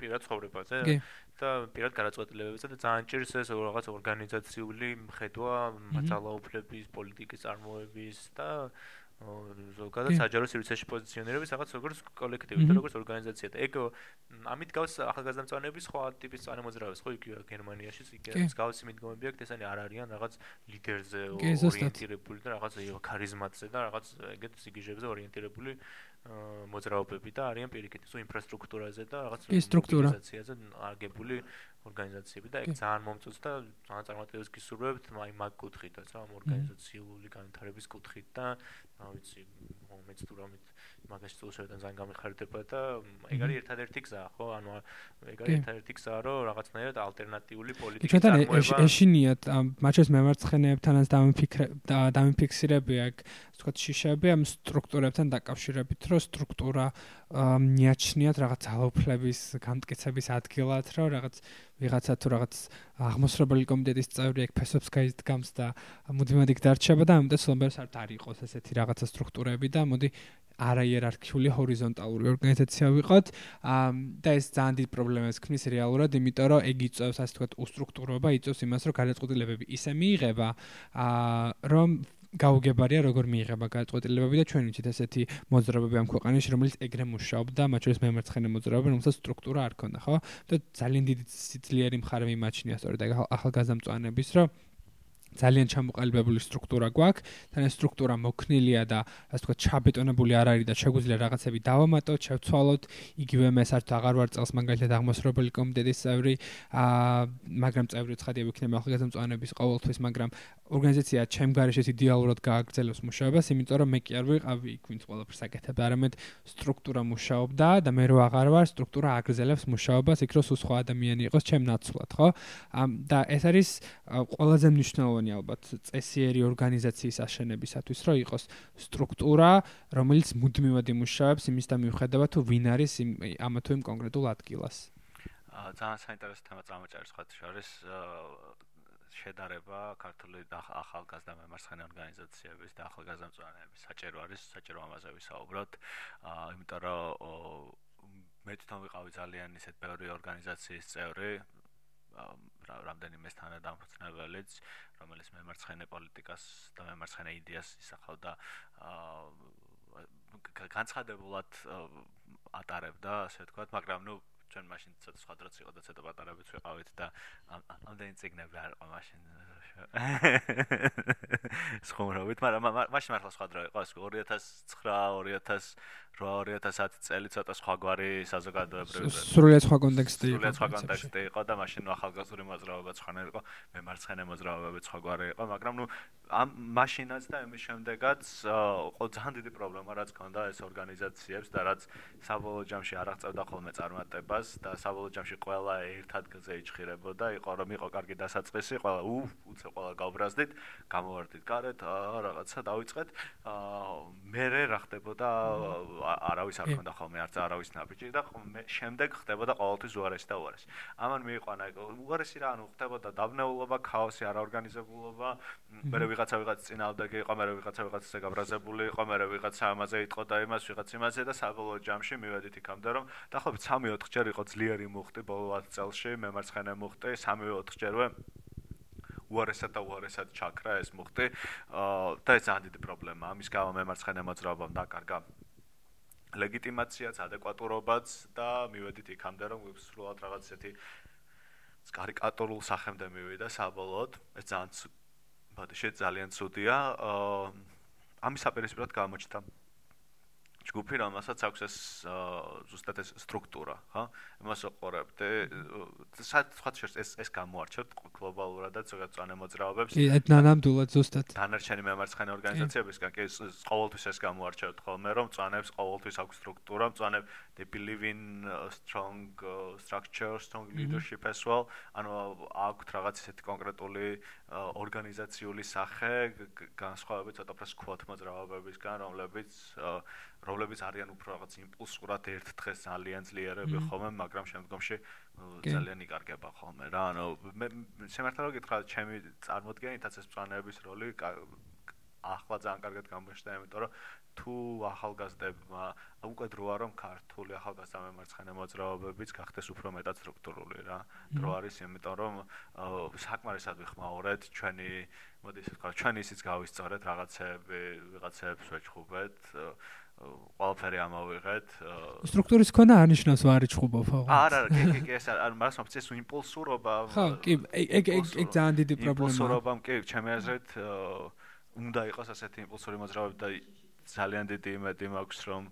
პირად ცხოვრებაზე და პირად გადაწყვეტილებებზე და ძალიან ჭირს ეს რაღაც ორგანიზაციული მხედვა მაცალაუფლების პოლიტიკის წარმოების და ზოგადად საჯარო სივრცეში პოზიციონირების რაღაც როგორც კოლექტივი და როგორც ორგანიზაცია და ეგ ამით გავს ახალგაზრდა მწვანეების სხვა ტიპის წანემოძრავებს ხო იქ გერმანიაში იქ გავს მიდგომები აქვს ესენი არ არიან რაღაც ლიდერზე ორიენტირებული და რაღაც ქარიზმატზე და რაღაც ეგეთ სიგიჟებზე ორიენტირებული მოძრაობები და არიან პირიქით ისო ინფრასტრუქტურაზე და რაღაც სტრუქტურაზე აგებული ორგანიზაციები და ეგ ძალიან მომწონს და ძალიან წარმატებას გისურვებთ აი მაგ კუთხითაც რა ამ ორგანიზაციული განვითარების კუთხით და რა ვიცი მომეც თუ რამით მაგაში წელსვიდან ძალიან გამიხარდება და ეგ არის ერთადერთი გზა ხო? ანუ ეგ არის ერთადერთი გზა რომ რაღაცნაირად ალტერნატიული პოლიტიკის წარმოება ჩვენ ეშინიათ მაჩეს მემარცხენეებთანაც დამიფიქრე დამიფიქსირები აქ თქვა შიშები ამ სტრუქტურებთან დაკავშირებით რომ სტრუქტურა მიაჩნიათ რაღაც ალოფლების განმტკიცების ადგილად რომ რაღაც ვიღაცა თუ რაღაც აღმოსრებელი კომიტეტის წევრი ეგ ფესობს გაიდგამს და მუდმივად იქ დარჩება და ამიტომ სლომბერს არ არის იყოს ესეთი რაღაცა სტრუქტურები და მოდი არაიერარქიული ჰორიზონტალური ორგანიზაცია ვიყოთ და ეს ძალიან დიდ პრობლემას ქმნის რეალურად, იმიტომ რომ ეგ იწევს ასე თქვა უსტრუქტურობა, იწევს იმას, რომ გადაწყვეტილებები ისე მიიღება, რომ გაუგებარია როგორ მიიღება გადაწყვეტილებები და ჩვენ ვიცით ესეთი მოძრაობები ამ ქვეყანაში, რომელიც ეგრე მუშაობდა, მათ შორის მემარცხენე მოძრაობები, რომელსაც სტრუქტურა არ ქონდა, ხო? და ძალიან დიდი ძლიერი მხარე მიმაჩნია სწორედ ახალგაზრდა მწვანეების, რომ ძალიან ჩამოყალიბებული სტრუქტურა გვაქვს, თან ეს სტრუქტურა მოქნილია და ასე ვთქვათ, ჩაბეტონებული არ არის და შეგვიძლია რაღაცები დავამატოთ, შევცვალოთ, იგივე მე საერთოდ აღარ ვარ წელს მაგალითად აღმოსრობელი კომიტეტის წევრი, აა მაგრამ წევრი ცხადია ვიქნება ახალგაზრდამწვანების ყოველთვის, მაგრამ ორგანიზაცია ჩემ გარეშე იდეალურად გააგრძელებს მუშაობას, იმიტომ რომ მე კი არ ვიყავი იქ ვინც ყველაფერს აკეთებდა, არამედ სტრუქტურა მუშაობდა და მე რო აღარ ვარ, სტრუქტურა აგრძელებს მუშაობას, იქ რო სხვა ადამიანი იყოს ჩემ ნაცვლად, ხო? და ეს არის ყველაზე მნიშვნელოვანი ალბათ წესიერი ორგანიზაციის აშენებისათვის, რომ იყოს. სტრუქტურა, რომელიც მუდმივად იმუშავებს იმის და მიუხედავად თუ ვინ არის ამ თუ იმ კონკრეტულ ადგილას. ძალიან საინტერესო თემა წამოჭარეს ხათ შორის. შედარება ქართული ახალგაზრდა მემარცხენე ორგანიზაციების და ახალგაზრდა მწვანეების საჭირო არის საჭირო ამაზე ვისაუბროთ. იმიტომ რომ მე თვითონ ვიყავი ძალიან ისეთ ბევრი ორგანიზაციის წევრი რამდენიმე თანადამფუძნებელიც რომელიც მემარცხენე პოლიტიკას და მემარცხენე იდეას ისახავდა აა განცხადებულად ატარებდა ასე ვთქვათ მაგრამ ნუ ჩვენ მაშინ ცოტა სხვა დროც იყო და ცოტა პატარებიც ვიყავით და ამდენი ციგნები არ ყო მაშინ სხომრობით მაგრამ მაშინ მართლა სხვა დრო იყო 2009 2000 2010 წელი ცოტა სხვაგვარი საზოგადოებრივი სრულიად სხვა კონტექსტი იყო სრულიად სხვა კონტექსტი იყო და მაშინ ახალგაზრდული მოძრაობა სხვა იყო მე მარცხენა მოძრაობები სხვაგვარი იყო მაგრამ ნუ ამ მაშინაც და ამის შემდეგაც ყო ძალიან დიდი პრობლემა რაც ქონდა ეს ორგანიზაციებს და რაც საბოლოო ჯამში არ აღწევდა ხოლმე წარმატებას და საბოლოო ჯამში ყველა ერთ ადგილზე იჭხირებოდა იყო რომ იყო კარგი დასაწყისი ყველა უ უცე ყველა გავბრაზდით გამოვარდით გარეთ რაღაცა დავიწყეთ. მე რა ხდებოდა არავის არ ქონდა ხოლმე არც არავის ნაბიჯი და შემდეგ ხდებოდა ყოველთვის უარესი და უარესი. ამან მიიყვანა უარესი რა ანუ ხდებოდა დაბნეულობა ქაოსი არაორგანიზებულობა მე ვიღაცა ვიღაც წინააღმდეგი იყო, მე ვიღაცა ვიღაცაზე გაბრაზებული იყო, მე ვიღაცა ამაზე იტყო და იმას ვიღაც იმაზე და საბოლოო ჯამში მივედით იქამდე რომ დაახლოებით 3-4 ჯერ იყო ძლიერი მუხტი ბოლო 10 წელში, მე მარცხენა მუხტი 3-4 ჯერვე უარესად და უარესად ჩაკრა ეს მუხტი. აა და ეს ძალიან დიდი პრობლემაა. ამის გამო მე მარცხენა მოძრაობამ დაკარგა ლეგიტიმაციაც, ადეკვატურობაც და მივედით იქამდე რომ სრულად რაღაც ისეთი კარიკატურულ სახემდე მივიდა საბოლოოდ. ეს ძალიან ბოდიში ძალიან ცუდია. ამის აპირისპიროდ გამოჩნდა ჯგუფი, რომელსაც აქვს ეს ზუსტად ეს სტრუქტურა, ხო? იმას ვყურებთ. საერთოდ შეს ეს ეს გამოარჩევთ გლობალურად და ზოგადად წანე მოძრაობებს. კი, ნანამდვილად ზუსტად. დანარჩენი მემარცხენე ორგანიზაციებისგან კი ყოველთვის ეს გამოარჩევთ ხოლმე, რომ წანებს ყოველთვის აქვს სტრუქტურა, წანებ they believe in strong structure, strong leadership as well. ანუ აქვთ რაღაც ისეთი კონკრეტული ორგანიზაციული სახე, განსხვავებით ცოტა პრეს კვოტ მოძრაობებისგან, რომლებიც რომლებიც არიან უფრო რაღაც იმპულსურად ერთ დღეს ძალიან ძლიერები ხოლმე, მაგრამ შემდგომში ძალიან იკარგება ხოლმე რა. ანუ მე შემართლა რომ გითხრა, ჩემი წარმოდგენითაც ეს პლანების როლი ახლა ძალიან კარგად გამოჩნდა, იმიტომ რომ თუ ახალგაზრდებმა უკვე დროა რომ ქართული ახალგაზრდა მემარცხენე მოძრაობებიც გახდეს უფრო მეტად სტრუქტურული რა. დრო არის, იმიტომ რომ საკმარისად ვიხმაურეთ ჩვენი მოდი ისე ვთქვა, ჩვენი ისიც გავისწორეთ რაღაცები, ვიღაცებს ვეჩხუბეთ. ყველაფერი ამოვიღეთ. სტრუქტურის ქონა არნიშნავს ვარიჩხუბობ ხო? არა, არა, კი, კი, ეს არ მას მომწეს იმპულსურობა. ხო, კი, ეგ ეგ ეგ ძალიან დიდი პრობლემაა. იმპულსურობამ კი, ჩემი აზრით უნდა იყოს ასეთი იმპულსური მოძრაობები და ძალიან დიდი იმედი მაქვს რომ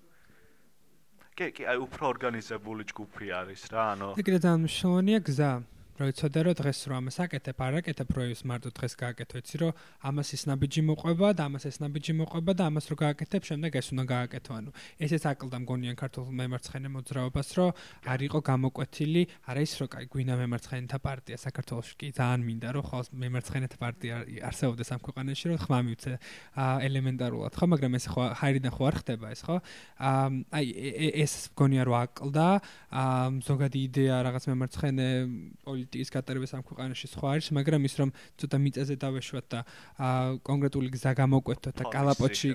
კი, კი, აი უფრო ორგანიზებული ჯგუფი არის რა, ანუ ეგ ძალიან მნიშვნელოვანია გზა. როიცოდე რომ დღეს რომ ამას აკეთებ, არ აკეთებ პროიუს მარტო დღეს გააკეთო, იცი რომ ამას ის ნაბიჯი მოყვება და ამას ეს ნაბიჯი მოყვება და ამას რო გააკეთებ, შემდეგ ეს უნდა გააკეთო. ანუ ესეც აკლდა მგონიან ქართულ მემარცხენე მოძრაობას, რომ არ იყო გამოკვეთილი, არა ის რომ კაი გვინა მემარცხენეთა პარტია საქართველოს კი ძალიან მინდა რომ ხოლმე მემარცხენეთა პარტია არსებობდეს ამ ქვეყანაში, რომ ხმა მივცე ელემენტარულად, ხო, მაგრამ ეს ხო ჰაირიდან ხო არ ხდება ეს, ხო? აი ეს მგონია რომ აკლდა, ზოგადი იდეა რაღაც მემარცხენე პოლი პოლიტიკის გატარებას ამ ქვეყანაში სხვა არის, მაგრამ ის რომ ცოტა მიწაზე დავეშვათ და კონკრეტული გზა გამოკვეთოთ და კალაპოჩი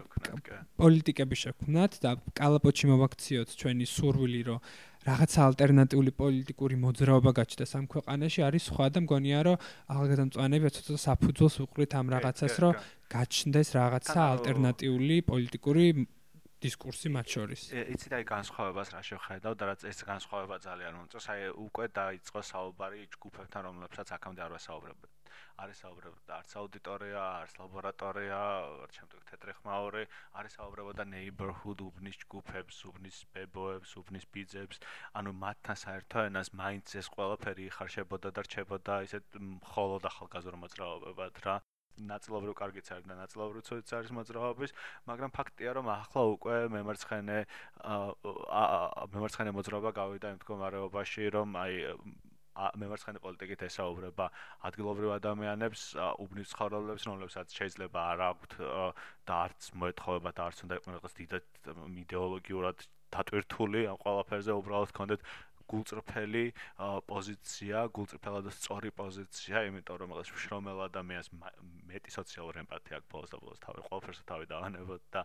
პოლიტიკები შექმნათ და კალაპოჩი მოვაქციოთ ჩვენი სურვილი რომ რაღაცა ალტერნატიული პოლიტიკური მოძრაობა გაჩნდეს ამ ქვეყანაში. არის სხვა და მგონია რომ ახალგაზრდამწვანეები ცოტა საფუძველს უყრით ამ რაღაცას რომ გაჩნდეს რაღაცა ალტერნატიული პოლიტიკური დისკურსი მათ შორის. იცი და აი განსხვავებას რა შეხედავ და რაც ეს განსხვავება ძალიან მომწონს, აი უკვე დაიწყო საუბარი ჯგუფებთან, რომლებსაც აქამდე არ ვასაუბრებთ. არის საუბრობ არც აუდიტორია, არც ლაბორატორია, არც შემდეგ თეთრი ხმაური, არის საუბრობ და neighborhood უბნის ჯგუფებს, უბნის ბებოებს, უბნის ბიძებს, ანუ მათთან საერთო ენას მაინც ეს ყველაფერი იხარშებოდა და რჩებოდა ისეთ მხოლოდ ახალგაზრდა მოძრაობებად რა. ნაწილობრივ კარგიც არის და ნაწილობრივ ცოდიც არის მოძრაობის, მაგრამ ფაქტია რომ ახლა უკვე მემარცხენე აა მემარცხენე მოძრაობა გავიდა იმ მდგომარეობაში, რომ აი მემარცხენე პოლიტიკით ესაუბრება ადგილობრივ ადამიანებს, უბნის ცხოვრებებს, რომლებსაც შეიძლება არ აქვთ და არც მოეთხოვება და არც უნდა იყოს დიდად იდეოლოგიურად დატვირთული ამ ყველაფერზე უბრალოდ კონდეთ გულწრფელი პოზიცია, გულწრფელად სწორი პოზიცია, იმიტომ რომ ეს შრომელ ადამიანს მეტი სოციალური ემპათია აქვს ბოლოს და ბოლოს თავი ყველაფერს თავი დავანებოთ და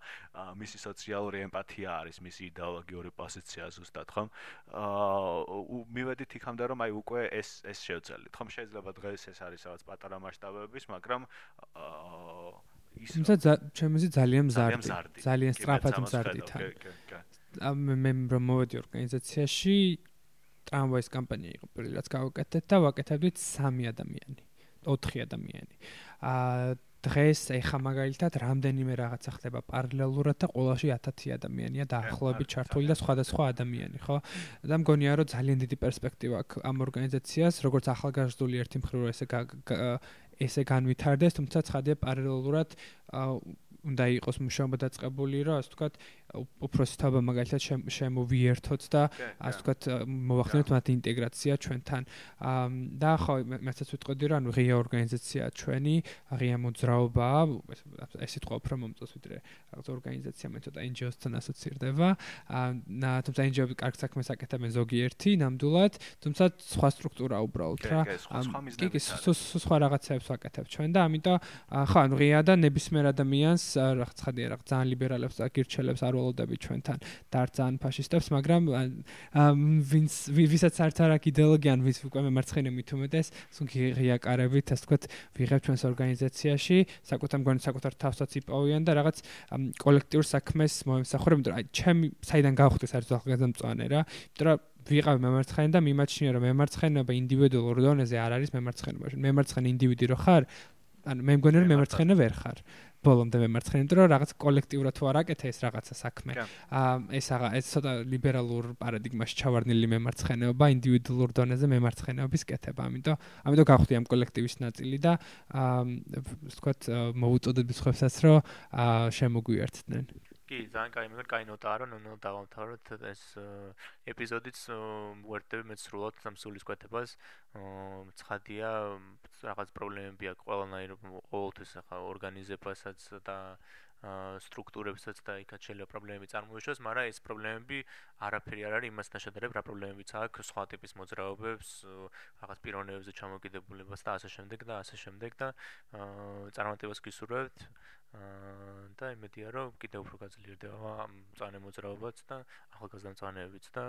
მისი სოციალური ემპათია არის მისი იდეოლოგიური პოზიცია ზუსტად, ხომ? აა მივედით იქამდე რომ აი უკვე ეს ეს შევძელით, ხომ? შეიძლება დღეს ეს არის რაღაც პატარა მასშტაბების, მაგრამ აა ის თუმცა ჩემზე ძალიან მზარდი ძალიან სწრაფად მზარდი თან მე რომ მოვედი ორგანიზაციაში ტრამვაის კამპანია იყო პირველი რაც გავაკეთეთ და ვაკეთებდით 3 ადამიანი 4 ადამიანი. აა დღეს ეხა მაგალითად რამდენიმე რაღაცა ხდება პარალელურად და ყოველში 1000 ადამიანია დაახლოებით ჩართული და სხვადასხვა ადამიანი ხო? და მგონია რომ ძალიან დიდი პერსპექტივა აქვს ამ ორგანიზაციას როგორც ახალგაზრდული ერთი მხრივ ესე ესე განვითარდეს თუმცა ცხადია პარალელურად უნდა იყოს მუშაობა დაწყებული რომ ასე ვთქვათ უпроსი თაობა მაგალითად შემოვიერთოთ და ასე ვთქვათ მოვახდენოთ მათ ინტეგრაცია ჩვენთან. და ხო მეცაც ვიტყოდი რა ანუ ღია ორგანიზაცია ჩვენი ღია მოძრაობა ეს სიტყვა უფრო მომწონს ვიდრე რაღაც ორგანიზაცია მე ცოტა NGO-სთან ასოცირდება. თუმცა NGO-ები კარგ საქმეს აკეთებენ ზოგიერთი ნამდვილად. თუმცა სხვა სტრუქტურა უბრალოდ რა. კი კი სხვა რაღაცებს ვაკეთებ ჩვენ და ამიტომ ხო ანუ ღია და ნებისმიერ ადამიანს რა ხცხადია რა ძალიან ლიბერალებს და გირჩელებს არ ველოდები ჩვენთან დარწან ფაშისტებს, მაგრამ ვინც ვისაც არც არ აქვს იდეოლოგია, ან ვის უკვე მემარცხენე მithumedes, სულ ღიაკარებით, ასე ვთქვათ, ვიღებ ჩვენს ორგანიზაციაში, საკუთარ მგონი საკუთარ თავსაც იპოვიან და რაღაც კოლექტიურ საქმეს მოემსახურებ, იმიტომ რომ აი ჩემი საიდან გავხდეს არის ახალგაზრდა რა, იმიტომ რომ ვიყავ მემარცხენე და მიმაჩნია რომ მემარცხენეობა ინდივიდუალურ დონეზე არ არის მემარცხენეობა. მემარცხენე ინდივიდი რო ხარ, ანუ მე მგონი რომ მემარცხენე ვერ ხარ. ბოლომდე მემარცხენე, იმიტომ რომ რაღაც კოლექტიურად თუ არ აკეთე ეს რაღაცა საქმე. აა ეს აღა ეს ცოტა ლიბერალურ პარადიგმაში ჩავარდნილი მემარცხენეობა, ინდივიდუალურ დონეზე მემარცხენეობის კეთება. ამიტომ ამიტომ გავხდი ამ კოლექტივის ნაწილი და აა ვთქვათ მოუწოდებ სხვებსაც რომ აა შემოგვიერთდნენ. კი, ძალიან კაი, მე კაი ნოტაა, რომ ნუ დავამთავროთ ეს ეპიზოდიც ვერტები მეც სრულად სამსულის კვეთებას. ცხადია, რაღაც პრობლემები აქვს ყველანაირ ყოველთვის ახლა ორგანიზებასაც და სტრუქტურებსაც და იქაც შეიძლება პრობლემები წარმოიშვას, მაგრამ ეს პრობლემები არაფერი არ არის იმასთან შედარებით, რა პრობლემებიც აქვს სხვა ტიპის მოძრაობებს, რაღაც პიროვნებებზე ჩამოკიდებულებას და ასე შემდეგ და ასე შემდეგ და წარმატებას გისურვებთ. და იმედია რომ კიდევ უფრო გაძლიერდება მწანე მოძრაობაც და ახალგაზრდა მწანეებიც და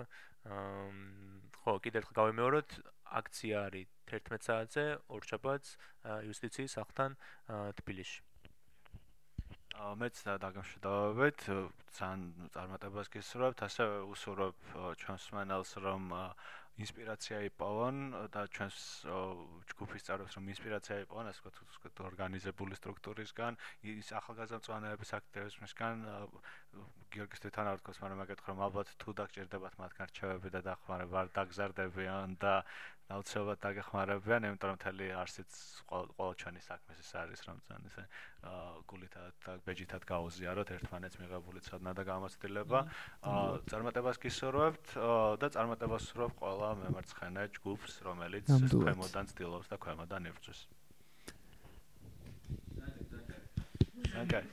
ხო კიდევ ერთხელ გავიმეოროთ აქცია არის 11 საათზე ორჩაბაც იუსტიციის სახლთან თბილისში. მეც დაგამშვიდობებით ძალიან წარმატებას გისურვებთ ასე უსურვებ ჩვენს მენელს რომ ინსპირაცია იპოვონ და ჩვენს ჯგუფის წევრებს რომ ინსპირაცია იპოვონ ასე ვთქვათ ორგანიზებული სტრუქტურისგან ის ახალგაზრდა აქტივიზმისგან გიორგის თვითონ არ თქოს მაგრამ მაგათ რომ ალბათ თუ დაგჭირდებათ მათგან რჩევები და დახმარება არ დაგზარდებიან და აუცილებლად დაგეხმარებიან, იმიტომ რომ მთელი არსიც ყოველ ჩვენი საქმეს ის არის, რომ ძალიან ესე გულითად და ბეჯითად გაუზიაროთ ერთმანეთს მიღებული ცოდნა და გამოცდილება. წარმატებას გისურვებთ და წარმატებას ვსურვებ ყველა მემარცხენე ჯგუფს, რომელიც ქვემოდან ცდილობს და ქვემოდან იბრძვის. Okay.